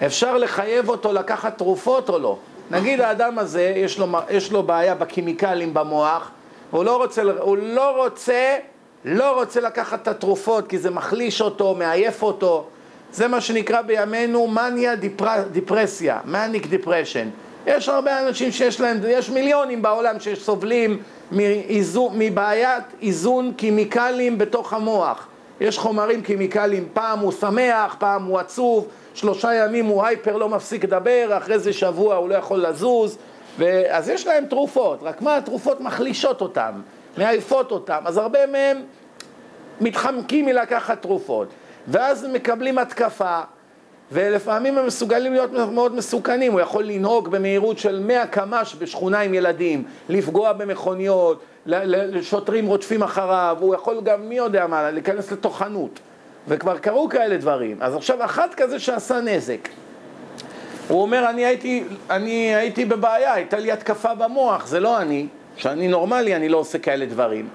אפשר לחייב אותו לקחת תרופות או לא? נגיד האדם הזה, יש לו, יש לו בעיה בקימיקלים במוח, הוא לא רוצה, הוא לא רוצה, לא רוצה לקחת את התרופות כי זה מחליש אותו, מעייף אותו. זה מה שנקרא בימינו מניה דיפר, דיפרסיה, manic depression. יש הרבה אנשים שיש להם, יש מיליונים בעולם שסובלים מאיזו, מבעיית איזון כימיקלים בתוך המוח. יש חומרים כימיקליים, פעם הוא שמח, פעם הוא עצוב, שלושה ימים הוא hyper לא מפסיק לדבר, אחרי זה שבוע הוא לא יכול לזוז, ו... אז יש להם תרופות, רק מה התרופות מחלישות אותם, מעייפות אותם, אז הרבה מהם מתחמקים מלקחת תרופות, ואז הם מקבלים התקפה, ולפעמים הם מסוגלים להיות מאוד מסוכנים, הוא יכול לנהוג במהירות של 100 קמ"ש בשכונה עם ילדים, לפגוע במכוניות, שוטרים רודפים אחריו, הוא יכול גם, מי יודע מה, להיכנס לתוך חנות. וכבר קרו כאלה דברים. אז עכשיו, אחד כזה שעשה נזק, הוא אומר, אני הייתי, אני הייתי בבעיה, הייתה לי התקפה במוח, זה לא אני, שאני נורמלי, אני לא עושה כאלה דברים.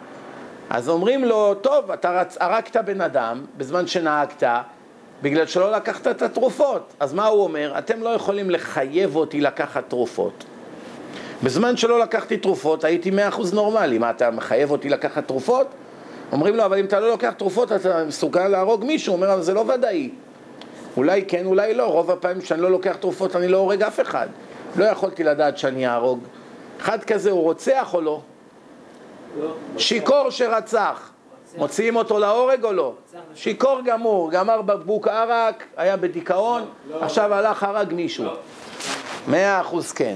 אז אומרים לו, טוב, אתה רצ... הרגת בן אדם בזמן שנהגת, בגלל שלא לקחת את התרופות. אז מה הוא אומר? אתם לא יכולים לחייב אותי לקחת תרופות. בזמן שלא לקחתי תרופות הייתי מאה אחוז נורמלי. מה, אתה מחייב אותי לקחת תרופות? אומרים לו, אבל אם אתה לא לוקח תרופות אתה מסוגל להרוג מישהו. הוא אומר, אבל זה לא ודאי. אולי כן, אולי לא. רוב הפעמים שאני לא לוקח תרופות אני לא הורג אף אחד. לא יכולתי לדעת שאני אהרוג. אחד כזה הוא רוצח או לא? שיכור שרצח. מוציאים אותו להורג או לא? שיכור גמור, גמר בקבוק ערק, היה בדיכאון. עכשיו הלך הרג מישהו. מאה אחוז כן.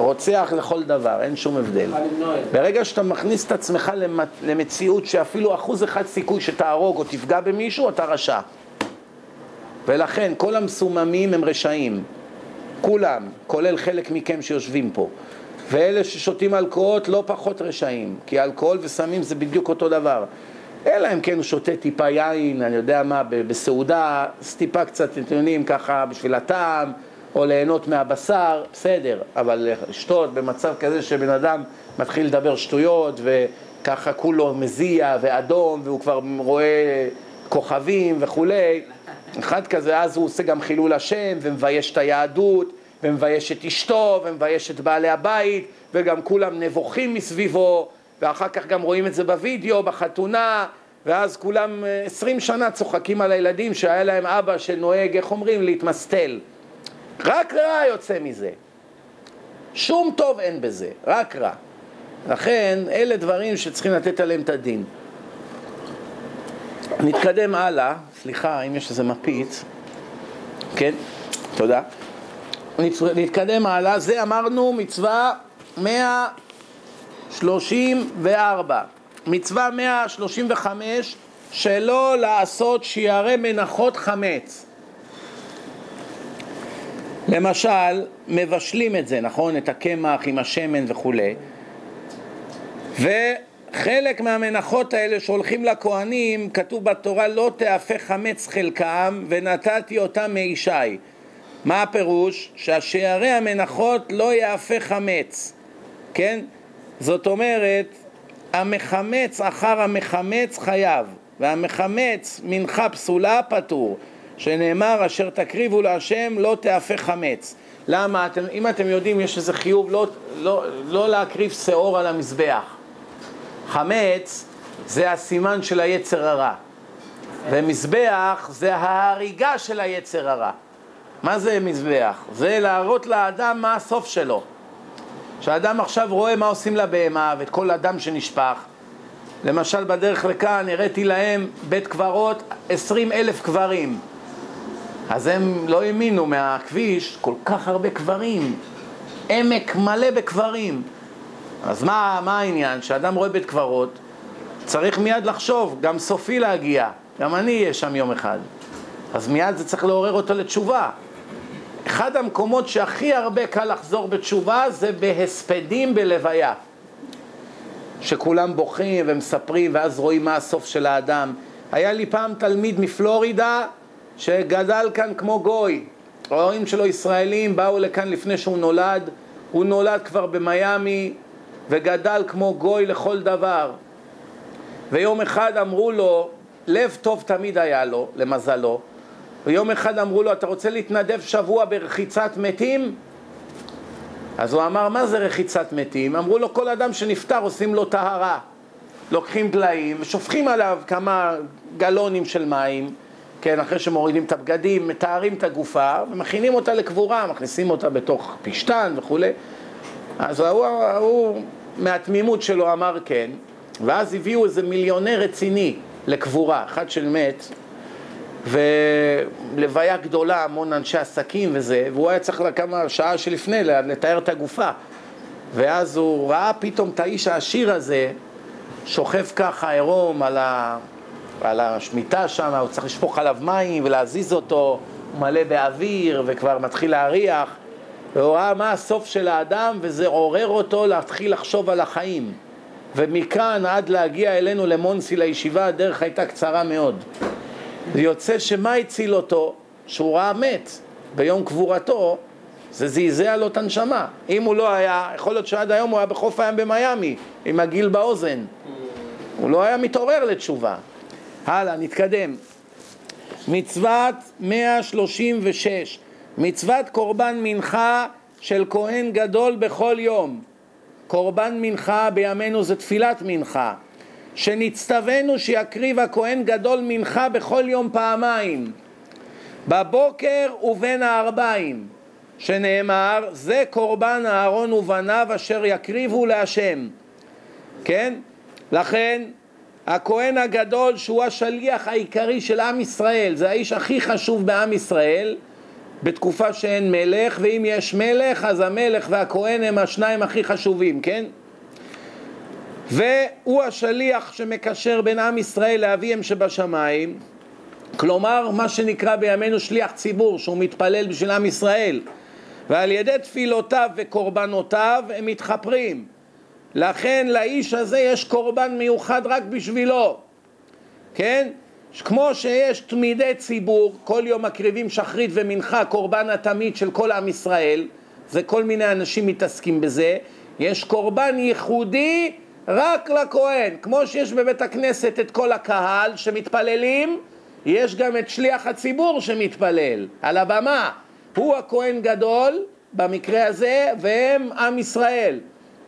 רוצח לכל דבר, אין שום הבדל. ברגע שאתה מכניס את עצמך למציאות שאפילו אחוז אחד סיכוי שתהרוג או תפגע במישהו, אתה רשע. ולכן כל המסוממים הם רשעים. כולם, כולל חלק מכם שיושבים פה. ואלה ששותים אלכוהול לא פחות רשעים, כי אלכוהול וסמים זה בדיוק אותו דבר. אלא אם כן הוא שותה טיפה יין, אני יודע מה, בסעודה, טיפה קצת, אתם יודעים, ככה בשביל הטעם, או ליהנות מהבשר, בסדר, אבל לשתות במצב כזה שבן אדם מתחיל לדבר שטויות וככה כולו מזיע ואדום והוא כבר רואה כוכבים וכולי, אחד כזה אז הוא עושה גם חילול השם ומבייש את היהדות ומבייש את אשתו ומבייש את בעלי הבית וגם כולם נבוכים מסביבו ואחר כך גם רואים את זה בווידאו, בחתונה ואז כולם עשרים שנה צוחקים על הילדים שהיה להם אבא שנוהג, איך אומרים, להתמסטל רק רע יוצא מזה. שום טוב אין בזה, רק רע. לכן, אלה דברים שצריכים לתת עליהם את הדין. נתקדם הלאה, סליחה, אם יש איזה מפיץ. כן, תודה. נתקדם הלאה, זה אמרנו מצווה 134. מצווה 135, שלא לעשות שיערי מנחות חמץ. למשל, מבשלים את זה, נכון? את הקמח עם השמן וכולי. וחלק מהמנחות האלה שהולכים לכהנים, כתוב בתורה לא תהפך חמץ חלקם ונתתי אותם מישי. מה הפירוש? שהשערי המנחות לא יהפך חמץ, כן? זאת אומרת, המחמץ אחר המחמץ חייב, והמחמץ מנחה פסולה פטור, שנאמר אשר תקריבו להשם לא תהפך חמץ. למה? אתם, אם אתם יודעים יש איזה חיוב לא, לא, לא להקריב שאור על המזבח. חמץ זה הסימן של היצר הרע, ומזבח זה ההריגה של היצר הרע. מה זה מזבח? זה להראות לאדם מה הסוף שלו. כשאדם עכשיו רואה מה עושים לבהמה ואת כל הדם שנשפך, למשל בדרך לכאן הראיתי להם בית קברות עשרים אלף קברים אז הם לא האמינו מהכביש כל כך הרבה קברים עמק מלא בקברים אז מה, מה העניין? כשאדם רואה בית קברות צריך מיד לחשוב, גם סופי להגיע גם אני אהיה שם יום אחד אז מיד זה צריך לעורר אותו לתשובה אחד המקומות שהכי הרבה קל לחזור בתשובה זה בהספדים בלוויה. שכולם בוכים ומספרים ואז רואים מה הסוף של האדם. היה לי פעם תלמיד מפלורידה שגדל כאן כמו גוי. ההורים שלו ישראלים, באו לכאן לפני שהוא נולד. הוא נולד כבר במיאמי וגדל כמו גוי לכל דבר. ויום אחד אמרו לו, לב טוב תמיד היה לו, למזלו, ויום אחד אמרו לו, אתה רוצה להתנדב שבוע ברחיצת מתים? אז הוא אמר, מה זה רחיצת מתים? אמרו לו, כל אדם שנפטר עושים לו טהרה. לוקחים דליים ושופכים עליו כמה גלונים של מים, כן, אחרי שמורידים את הבגדים, מתארים את הגופה ומכינים אותה לקבורה, מכניסים אותה בתוך פשתן וכולי. אז הוא, הוא מהתמימות שלו אמר כן, ואז הביאו איזה מיליונר רציני לקבורה, אחד של מת, ולוויה גדולה, המון אנשי עסקים וזה, והוא היה צריך כמה שעה שלפני לתאר את הגופה. ואז הוא ראה פתאום את האיש העשיר הזה שוכב ככה עירום על, ה... על השמיטה שם, הוא צריך לשפוך עליו מים ולהזיז אותו, הוא מלא באוויר וכבר מתחיל להריח, והוא ראה מה הסוף של האדם וזה עורר אותו להתחיל לחשוב על החיים. ומכאן עד להגיע אלינו למונסי לישיבה הדרך הייתה קצרה מאוד. זה יוצא שמה הציל אותו? שהוא ראה מת ביום קבורתו, זה זעזע לו את הנשמה. אם הוא לא היה, יכול להיות שעד היום הוא היה בחוף הים במיאמי, עם הגיל באוזן. הוא לא היה מתעורר לתשובה. הלאה, נתקדם. מצוות 136, מצוות קורבן מנחה של כהן גדול בכל יום. קורבן מנחה בימינו זה תפילת מנחה. שנצטווינו שיקריב הכהן גדול מנחה בכל יום פעמיים, בבוקר ובין הערביים, שנאמר, זה קורבן אהרון ובניו אשר יקריבו להשם. כן? לכן הכהן הגדול שהוא השליח העיקרי של עם ישראל, זה האיש הכי חשוב בעם ישראל בתקופה שאין מלך, ואם יש מלך אז המלך והכהן הם השניים הכי חשובים, כן? והוא השליח שמקשר בין עם ישראל לאביהם שבשמיים, כלומר מה שנקרא בימינו שליח ציבור, שהוא מתפלל בשביל עם ישראל, ועל ידי תפילותיו וקורבנותיו הם מתחפרים. לכן לאיש הזה יש קורבן מיוחד רק בשבילו, כן? כמו שיש תמידי ציבור, כל יום מקריבים שחרית ומנחה, קורבן התמיד של כל עם ישראל, זה כל מיני אנשים מתעסקים בזה, יש קורבן ייחודי רק לכהן. כמו שיש בבית הכנסת את כל הקהל שמתפללים, יש גם את שליח הציבור שמתפלל על הבמה. הוא הכהן גדול במקרה הזה, והם עם ישראל.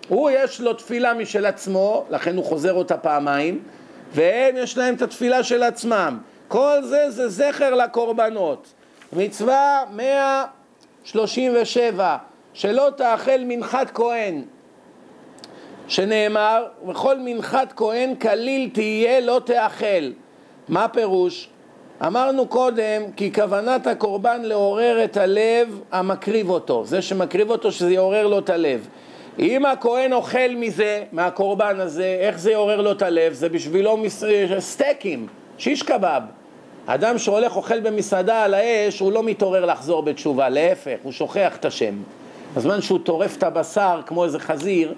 הוא יש לו תפילה משל עצמו, לכן הוא חוזר אותה פעמיים, והם יש להם את התפילה של עצמם. כל זה זה זכר לקורבנות. מצווה 137, שלא תאכל מנחת כהן שנאמר, וכל מנחת כהן כליל תהיה לא תאכל. מה פירוש? אמרנו קודם כי כוונת הקורבן לעורר את הלב המקריב אותו, זה שמקריב אותו שזה יעורר לו את הלב. אם הכהן אוכל מזה, מהקורבן הזה, איך זה יעורר לו את הלב? זה בשבילו מס... סטייקים, שיש קבב. אדם שהולך אוכל במסעדה על האש, הוא לא מתעורר לחזור בתשובה, להפך, הוא שוכח את השם. בזמן שהוא טורף את הבשר כמו איזה חזיר,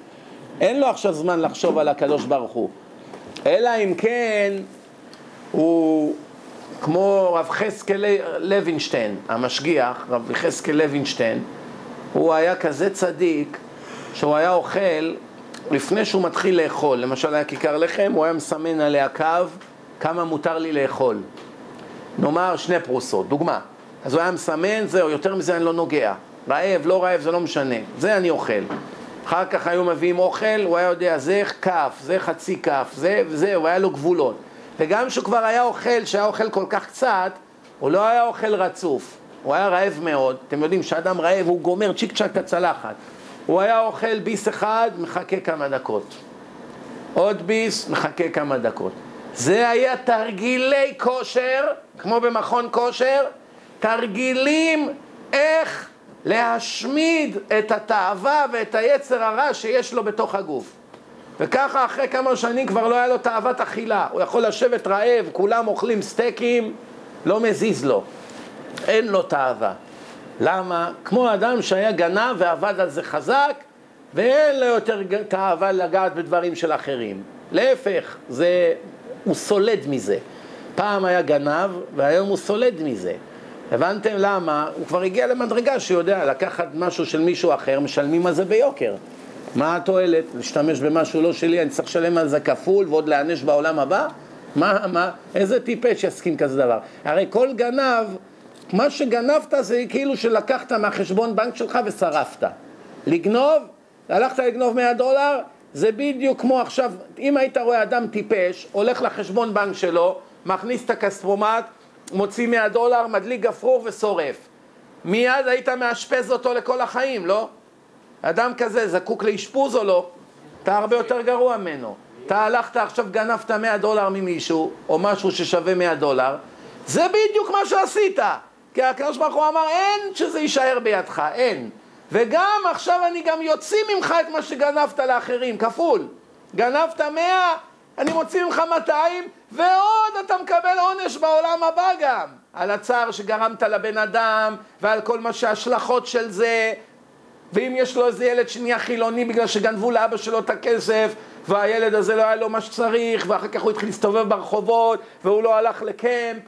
אין לו עכשיו זמן לחשוב על הקדוש ברוך הוא. אלא אם כן הוא כמו רב חזקאל לוינשטיין, המשגיח, רב חזקאל לוינשטיין, הוא היה כזה צדיק שהוא היה אוכל לפני שהוא מתחיל לאכול. למשל היה כיכר לחם, הוא היה מסמן עליה קו כמה מותר לי לאכול. נאמר שני פרוסות, דוגמה. אז הוא היה מסמן, זהו, יותר מזה אני לא נוגע. רעב, לא רעב, זה לא משנה. זה אני אוכל. אחר כך היו מביאים אוכל, הוא היה יודע, זה כף, זה חצי כף, זה וזהו, היה לו גבולות. וגם כשהוא כבר היה אוכל, שהיה אוכל כל כך קצת, הוא לא היה אוכל רצוף. הוא היה רעב מאוד. אתם יודעים, כשאדם רעב הוא גומר צ'יק צ'אק את הצלחת. הוא היה אוכל ביס אחד, מחכה כמה דקות. עוד ביס, מחכה כמה דקות. זה היה תרגילי כושר, כמו במכון כושר, תרגילים איך להשמיד את התאווה ואת היצר הרע שיש לו בתוך הגוף. וככה אחרי כמה שנים כבר לא היה לו תאוות אכילה. הוא יכול לשבת רעב, כולם אוכלים סטייקים, לא מזיז לו. אין לו תאווה. למה? כמו אדם שהיה גנב ועבד על זה חזק, ואין לו יותר תאווה לגעת בדברים של אחרים. להפך, זה, הוא סולד מזה. פעם היה גנב, והיום הוא סולד מזה. הבנתם למה? הוא כבר הגיע למדרגה שיודע לקחת משהו של מישהו אחר, משלמים על זה ביוקר. מה התועלת? להשתמש במשהו לא שלי, אני צריך לשלם על זה כפול ועוד להיענש בעולם הבא? מה, מה, איזה טיפש יסכים כזה דבר? הרי כל גנב, מה שגנבת זה כאילו שלקחת מהחשבון בנק שלך ושרפת. לגנוב, הלכת לגנוב 100 דולר, זה בדיוק כמו עכשיו, אם היית רואה אדם טיפש, הולך לחשבון בנק שלו, מכניס את הכספומט, מוציא 100 דולר, מדליק גפרור ושורף. מיד היית מאשפז אותו לכל החיים, לא? אדם כזה זקוק לאשפוז או לא? אתה הרבה יותר גרוע ממנו. אתה הלכת עכשיו גנבת 100 דולר ממישהו, או משהו ששווה 100 דולר, זה בדיוק מה שעשית. כי הקדוש ברוך הוא אמר, אין שזה יישאר בידך, אין. וגם עכשיו אני גם יוציא ממך את מה שגנבת לאחרים, כפול. גנבת 100, אני מוציא ממך 200, ועוד אתה מקבל עונש בעולם הבא גם. על הצער שגרמת לבן אדם, ועל כל מה שההשלכות של זה, ואם יש לו איזה ילד שנהיה חילוני בגלל שגנבו לאבא שלו את הכסף והילד הזה לא היה לו מה שצריך ואחר כך הוא התחיל להסתובב ברחובות והוא לא הלך לקמפ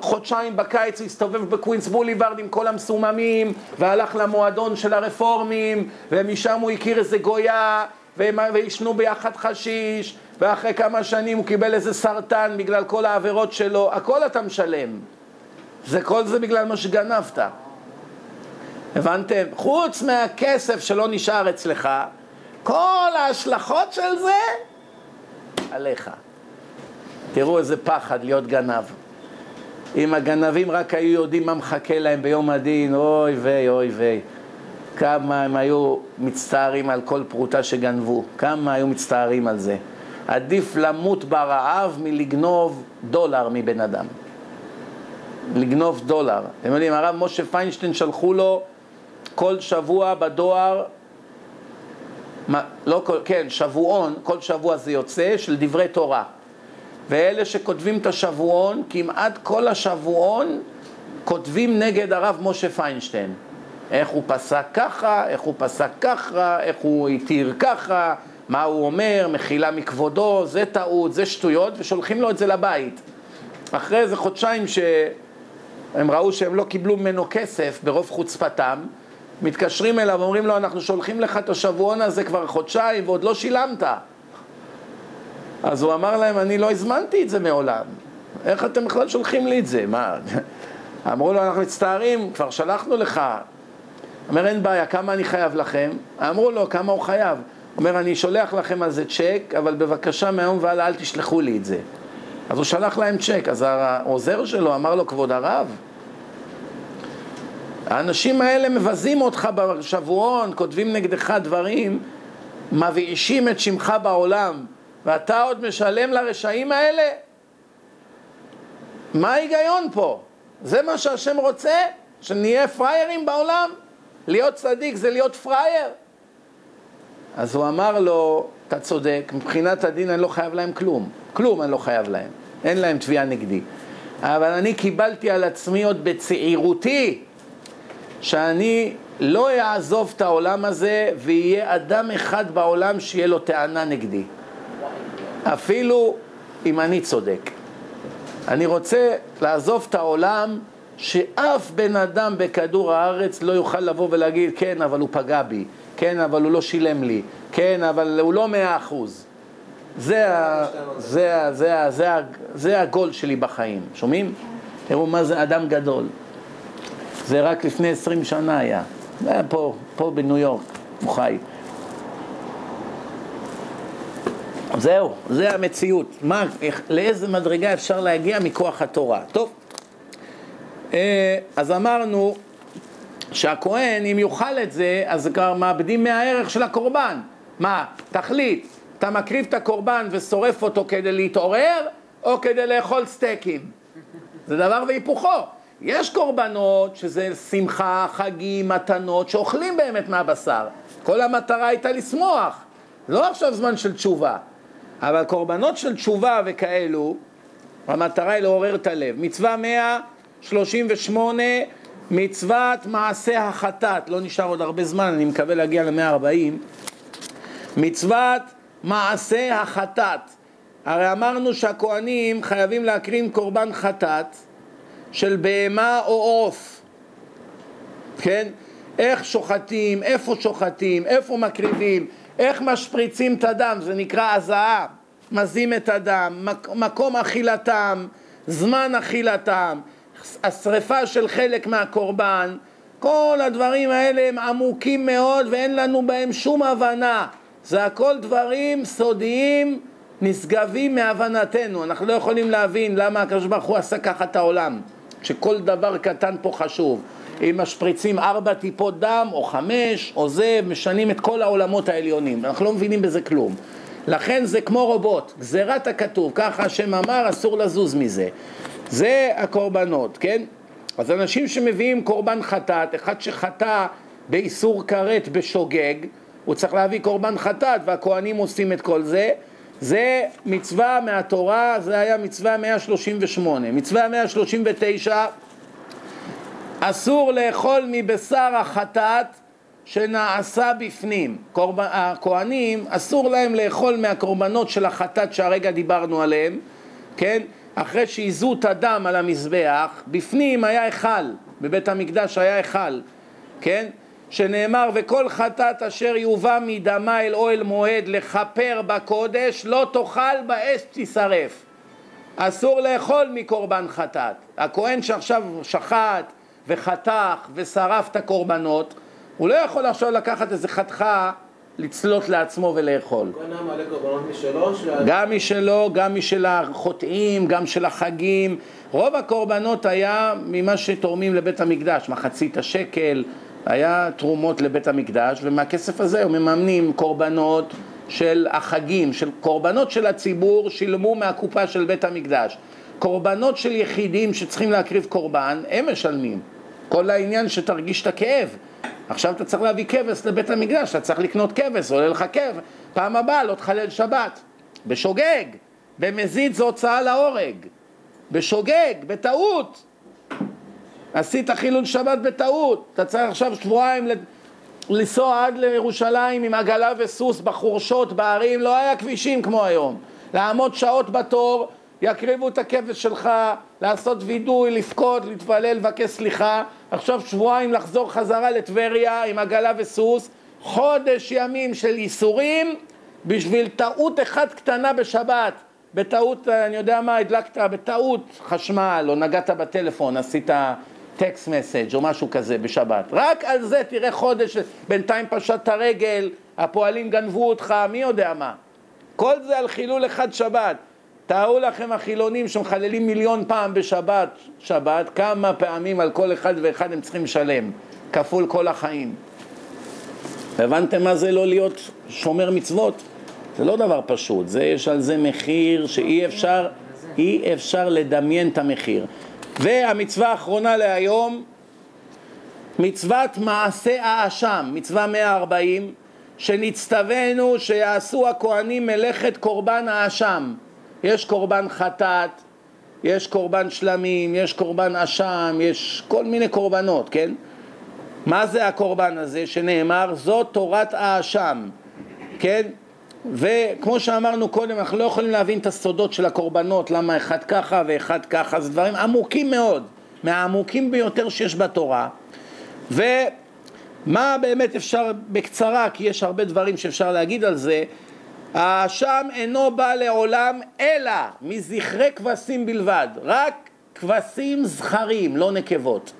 חודשיים בקיץ הוא הסתובב בקווינס בוליברד עם כל המסוממים והלך למועדון של הרפורמים ומשם הוא הכיר איזה גויה ועישנו ביחד חשיש ואחרי כמה שנים הוא קיבל איזה סרטן בגלל כל העבירות שלו הכל אתה משלם זה כל זה בגלל מה שגנבת הבנתם? חוץ מהכסף שלא נשאר אצלך, כל ההשלכות של זה עליך. תראו איזה פחד להיות גנב. אם הגנבים רק היו יודעים מה מחכה להם ביום הדין, אוי ויי, אוי ויי. כמה הם היו מצטערים על כל פרוטה שגנבו, כמה היו מצטערים על זה. עדיף למות ברעב מלגנוב דולר מבן אדם. לגנוב דולר. אתם יודעים, הרב משה פיינשטיין שלחו לו כל שבוע בדואר, מה, לא כל, כן, שבועון, כל שבוע זה יוצא, של דברי תורה. ואלה שכותבים את השבועון, כמעט כל השבועון כותבים נגד הרב משה פיינשטיין. איך הוא פסק ככה, איך הוא פסק ככה, איך הוא התיר ככה, מה הוא אומר, מחילה מכבודו, זה טעות, זה שטויות, ושולחים לו את זה לבית. אחרי איזה חודשיים שהם ראו שהם לא קיבלו ממנו כסף ברוב חוצפתם, מתקשרים אליו, אומרים לו, אנחנו שולחים לך את השבועון הזה כבר חודשיים ועוד לא שילמת. אז הוא אמר להם, אני לא הזמנתי את זה מעולם. איך אתם בכלל שולחים לי את זה? מה? אמרו לו, אנחנו מצטערים, כבר שלחנו לך. אומר, אין בעיה, כמה אני חייב לכם? אמרו לו, כמה הוא חייב? אומר, אני שולח לכם על זה צ'ק, אבל בבקשה מהיום והלאה אל תשלחו לי את זה. אז הוא שלח להם צ'ק, אז העוזר שלו אמר לו, כבוד הרב, האנשים האלה מבזים אותך בשבועון, כותבים נגדך דברים, מבאישים את שמך בעולם, ואתה עוד משלם לרשעים האלה? מה ההיגיון פה? זה מה שהשם רוצה? שנהיה פריירים בעולם? להיות צדיק זה להיות פרייר? אז הוא אמר לו, אתה צודק, מבחינת הדין אני לא חייב להם כלום. כלום אני לא חייב להם. אין להם תביעה נגדי. אבל אני קיבלתי על עצמי עוד בצעירותי שאני לא אעזוב את העולם הזה ויהיה אדם אחד בעולם שיהיה לו טענה נגדי. אפילו אם אני צודק. אני רוצה לעזוב את העולם שאף בן אדם בכדור הארץ לא יוכל לבוא ולהגיד כן, אבל הוא פגע בי, כן, אבל הוא לא שילם לי, כן, אבל הוא לא מאה אחוז. זה, ה, זה, ה, זה, ה, זה, ה, זה הגול שלי בחיים, שומעים? תראו מה זה אדם גדול. זה רק לפני עשרים שנה היה, זה היה פה, פה בניו יורק, הוא חי. זהו, זה המציאות. מה, איך, לאיזה מדרגה אפשר להגיע מכוח התורה. טוב, אה, אז אמרנו שהכהן, אם יאכל את זה, אז כבר מאבדים מהערך של הקורבן. מה, תחליט, אתה מקריב את הקורבן ושורף אותו כדי להתעורר, או כדי לאכול סטייקים? זה דבר והיפוכו. יש קורבנות שזה שמחה, חגים, מתנות, שאוכלים באמת מהבשר. כל המטרה הייתה לשמוח, לא עכשיו זמן של תשובה. אבל קורבנות של תשובה וכאלו, המטרה היא לעורר את הלב. מצווה 138, מצוות מעשה החטאת, לא נשאר עוד הרבה זמן, אני מקווה להגיע ל-140. מצוות מעשה החטאת. הרי אמרנו שהכוהנים חייבים להקרים קורבן חטאת של בהמה או עוף, כן? איך שוחטים, איפה שוחטים, איפה מקריבים, איך משפריצים את הדם, זה נקרא הזעה, מזים את הדם, מק, מקום אכילתם, זמן אכילתם, השרפה של חלק מהקורבן, כל הדברים האלה הם עמוקים מאוד ואין לנו בהם שום הבנה. זה הכל דברים סודיים, נשגבים מהבנתנו. אנחנו לא יכולים להבין למה הקדוש ברוך הוא עשה ככה את העולם, שכל דבר קטן פה חשוב. אם משפריצים ארבע טיפות דם, או חמש, או זה, משנים את כל העולמות העליונים. אנחנו לא מבינים בזה כלום. לכן זה כמו רובוט, גזירת הכתוב, ככה השם אמר, אסור לזוז מזה. זה הקורבנות, כן? אז אנשים שמביאים קורבן חטאת, אחד שחטא באיסור כרת בשוגג, הוא צריך להביא קורבן חטאת, והכוהנים עושים את כל זה. זה מצווה מהתורה, זה היה מצווה 138. מצווה 139 אסור לאכול מבשר החטאת שנעשה בפנים. קורב... הכהנים, אסור להם לאכול מהקורבנות של החטאת שהרגע דיברנו עליהם, כן? אחרי שהיזו את הדם על המזבח, בפנים היה היכל, בבית המקדש היה היכל, כן? שנאמר וכל חטאת אשר יובא מדמה אל אוהל מועד לכפר בקודש לא תאכל באש תישרף אסור לאכול מקורבן חטאת הכהן שעכשיו שחט וחתך ושרף את הקורבנות, הוא לא יכול עכשיו לקחת איזה חתיכה לצלות לעצמו ולאכול. גם משלו, גם משל החוטאים, גם של החגים. רוב הקורבנות היה ממה שתורמים לבית המקדש, מחצית השקל, היה תרומות לבית המקדש, ומהכסף הזה הם מממנים קורבנות של החגים, של קורבנות של הציבור, שילמו מהקופה של בית המקדש. קורבנות של יחידים שצריכים להקריב קורבן, הם משלמים. כל העניין שתרגיש את הכאב. עכשיו אתה צריך להביא כבש לבית המקדש, אתה צריך לקנות כבש, עולה לך כבש. פעם הבאה לא תחלל שבת. בשוגג, במזיד זה הוצאה להורג. בשוגג, בטעות. עשית חילול שבת בטעות. אתה צריך עכשיו שבועיים לנסוע עד לירושלים עם עגלה וסוס בחורשות, בערים, לא היה כבישים כמו היום. לעמוד שעות בתור, יקריבו את הכבש שלך, לעשות וידוי, לבכות, להתפלל, לבקש סליחה, עכשיו שבועיים לחזור חזרה לטבריה עם עגלה וסוס, חודש ימים של ייסורים בשביל טעות אחת קטנה בשבת. בטעות, אני יודע מה, הדלקת בטעות חשמל, או נגעת בטלפון, עשית טקסט מסאג' או משהו כזה בשבת. רק על זה תראה חודש, בינתיים פשט הרגל, הפועלים גנבו אותך, מי יודע מה. כל זה על חילול אחד שבת. תארו לכם החילונים שמחללים מיליון פעם בשבת, שבת, כמה פעמים על כל אחד ואחד הם צריכים לשלם, כפול כל החיים. הבנתם מה זה לא להיות שומר מצוות? זה לא דבר פשוט, זה, יש על זה מחיר שאי אפשר, אי אפשר לדמיין את המחיר. והמצווה האחרונה להיום, מצוות מעשה האשם, מצווה 140, שנצטווינו שיעשו הכהנים מלאכת קורבן האשם. יש קורבן חטאת, יש קורבן שלמים, יש קורבן אשם, יש כל מיני קורבנות, כן? מה זה הקורבן הזה שנאמר? זאת תורת האשם, כן? וכמו שאמרנו קודם, אנחנו לא יכולים להבין את הסודות של הקורבנות, למה אחד ככה ואחד ככה, זה דברים עמוקים מאוד, מהעמוקים ביותר שיש בתורה. ומה באמת אפשר בקצרה, כי יש הרבה דברים שאפשר להגיד על זה, האשם אינו בא לעולם אלא מזכרי כבשים בלבד, רק כבשים זכרים, לא נקבות.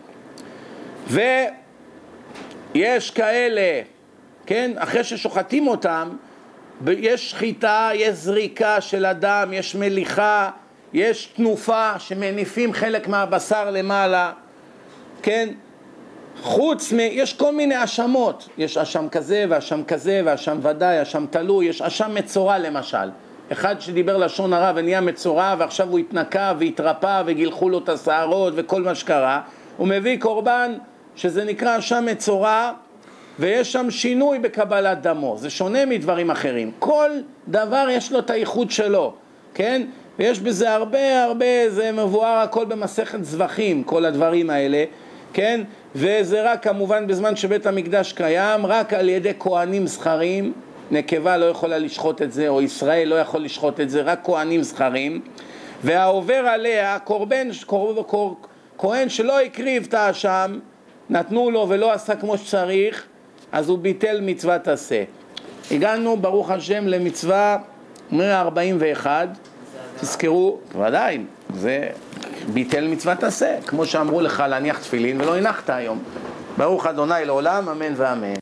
ויש כאלה, כן, אחרי ששוחטים אותם, יש שחיטה, יש זריקה של הדם, יש מליחה, יש תנופה שמניפים חלק מהבשר למעלה, כן? חוץ מ... יש כל מיני האשמות, יש אשם כזה ואשם כזה ואשם ודאי, אשם תלוי, יש אשם מצורע למשל. אחד שדיבר לשון הרע ונהיה מצורע ועכשיו הוא התנקה והתרפא וגילחו לו את השערות וכל מה שקרה, הוא מביא קורבן שזה נקרא אשם מצורע ויש שם שינוי בקבלת דמו, זה שונה מדברים אחרים. כל דבר יש לו את הייחוד שלו, כן? ויש בזה הרבה הרבה, זה מבואר הכל במסכת זבחים, כל הדברים האלה, כן? וזה רק כמובן בזמן שבית המקדש קיים, רק על ידי כהנים זכרים, נקבה לא יכולה לשחוט את זה, או ישראל לא יכול לשחוט את זה, רק כהנים זכרים, והעובר עליה, קורבן, קור, קור, כהן שלא הקריב את האשם, נתנו לו ולא עשה כמו שצריך, אז הוא ביטל מצוות עשה. הגענו, ברוך השם, למצווה 141, תזכרו, ודאי, זה ביטל מצוות עשה, כמו שאמרו לך להניח תפילין ולא הנחת היום. ברוך אדוני לעולם, אמן ואמן.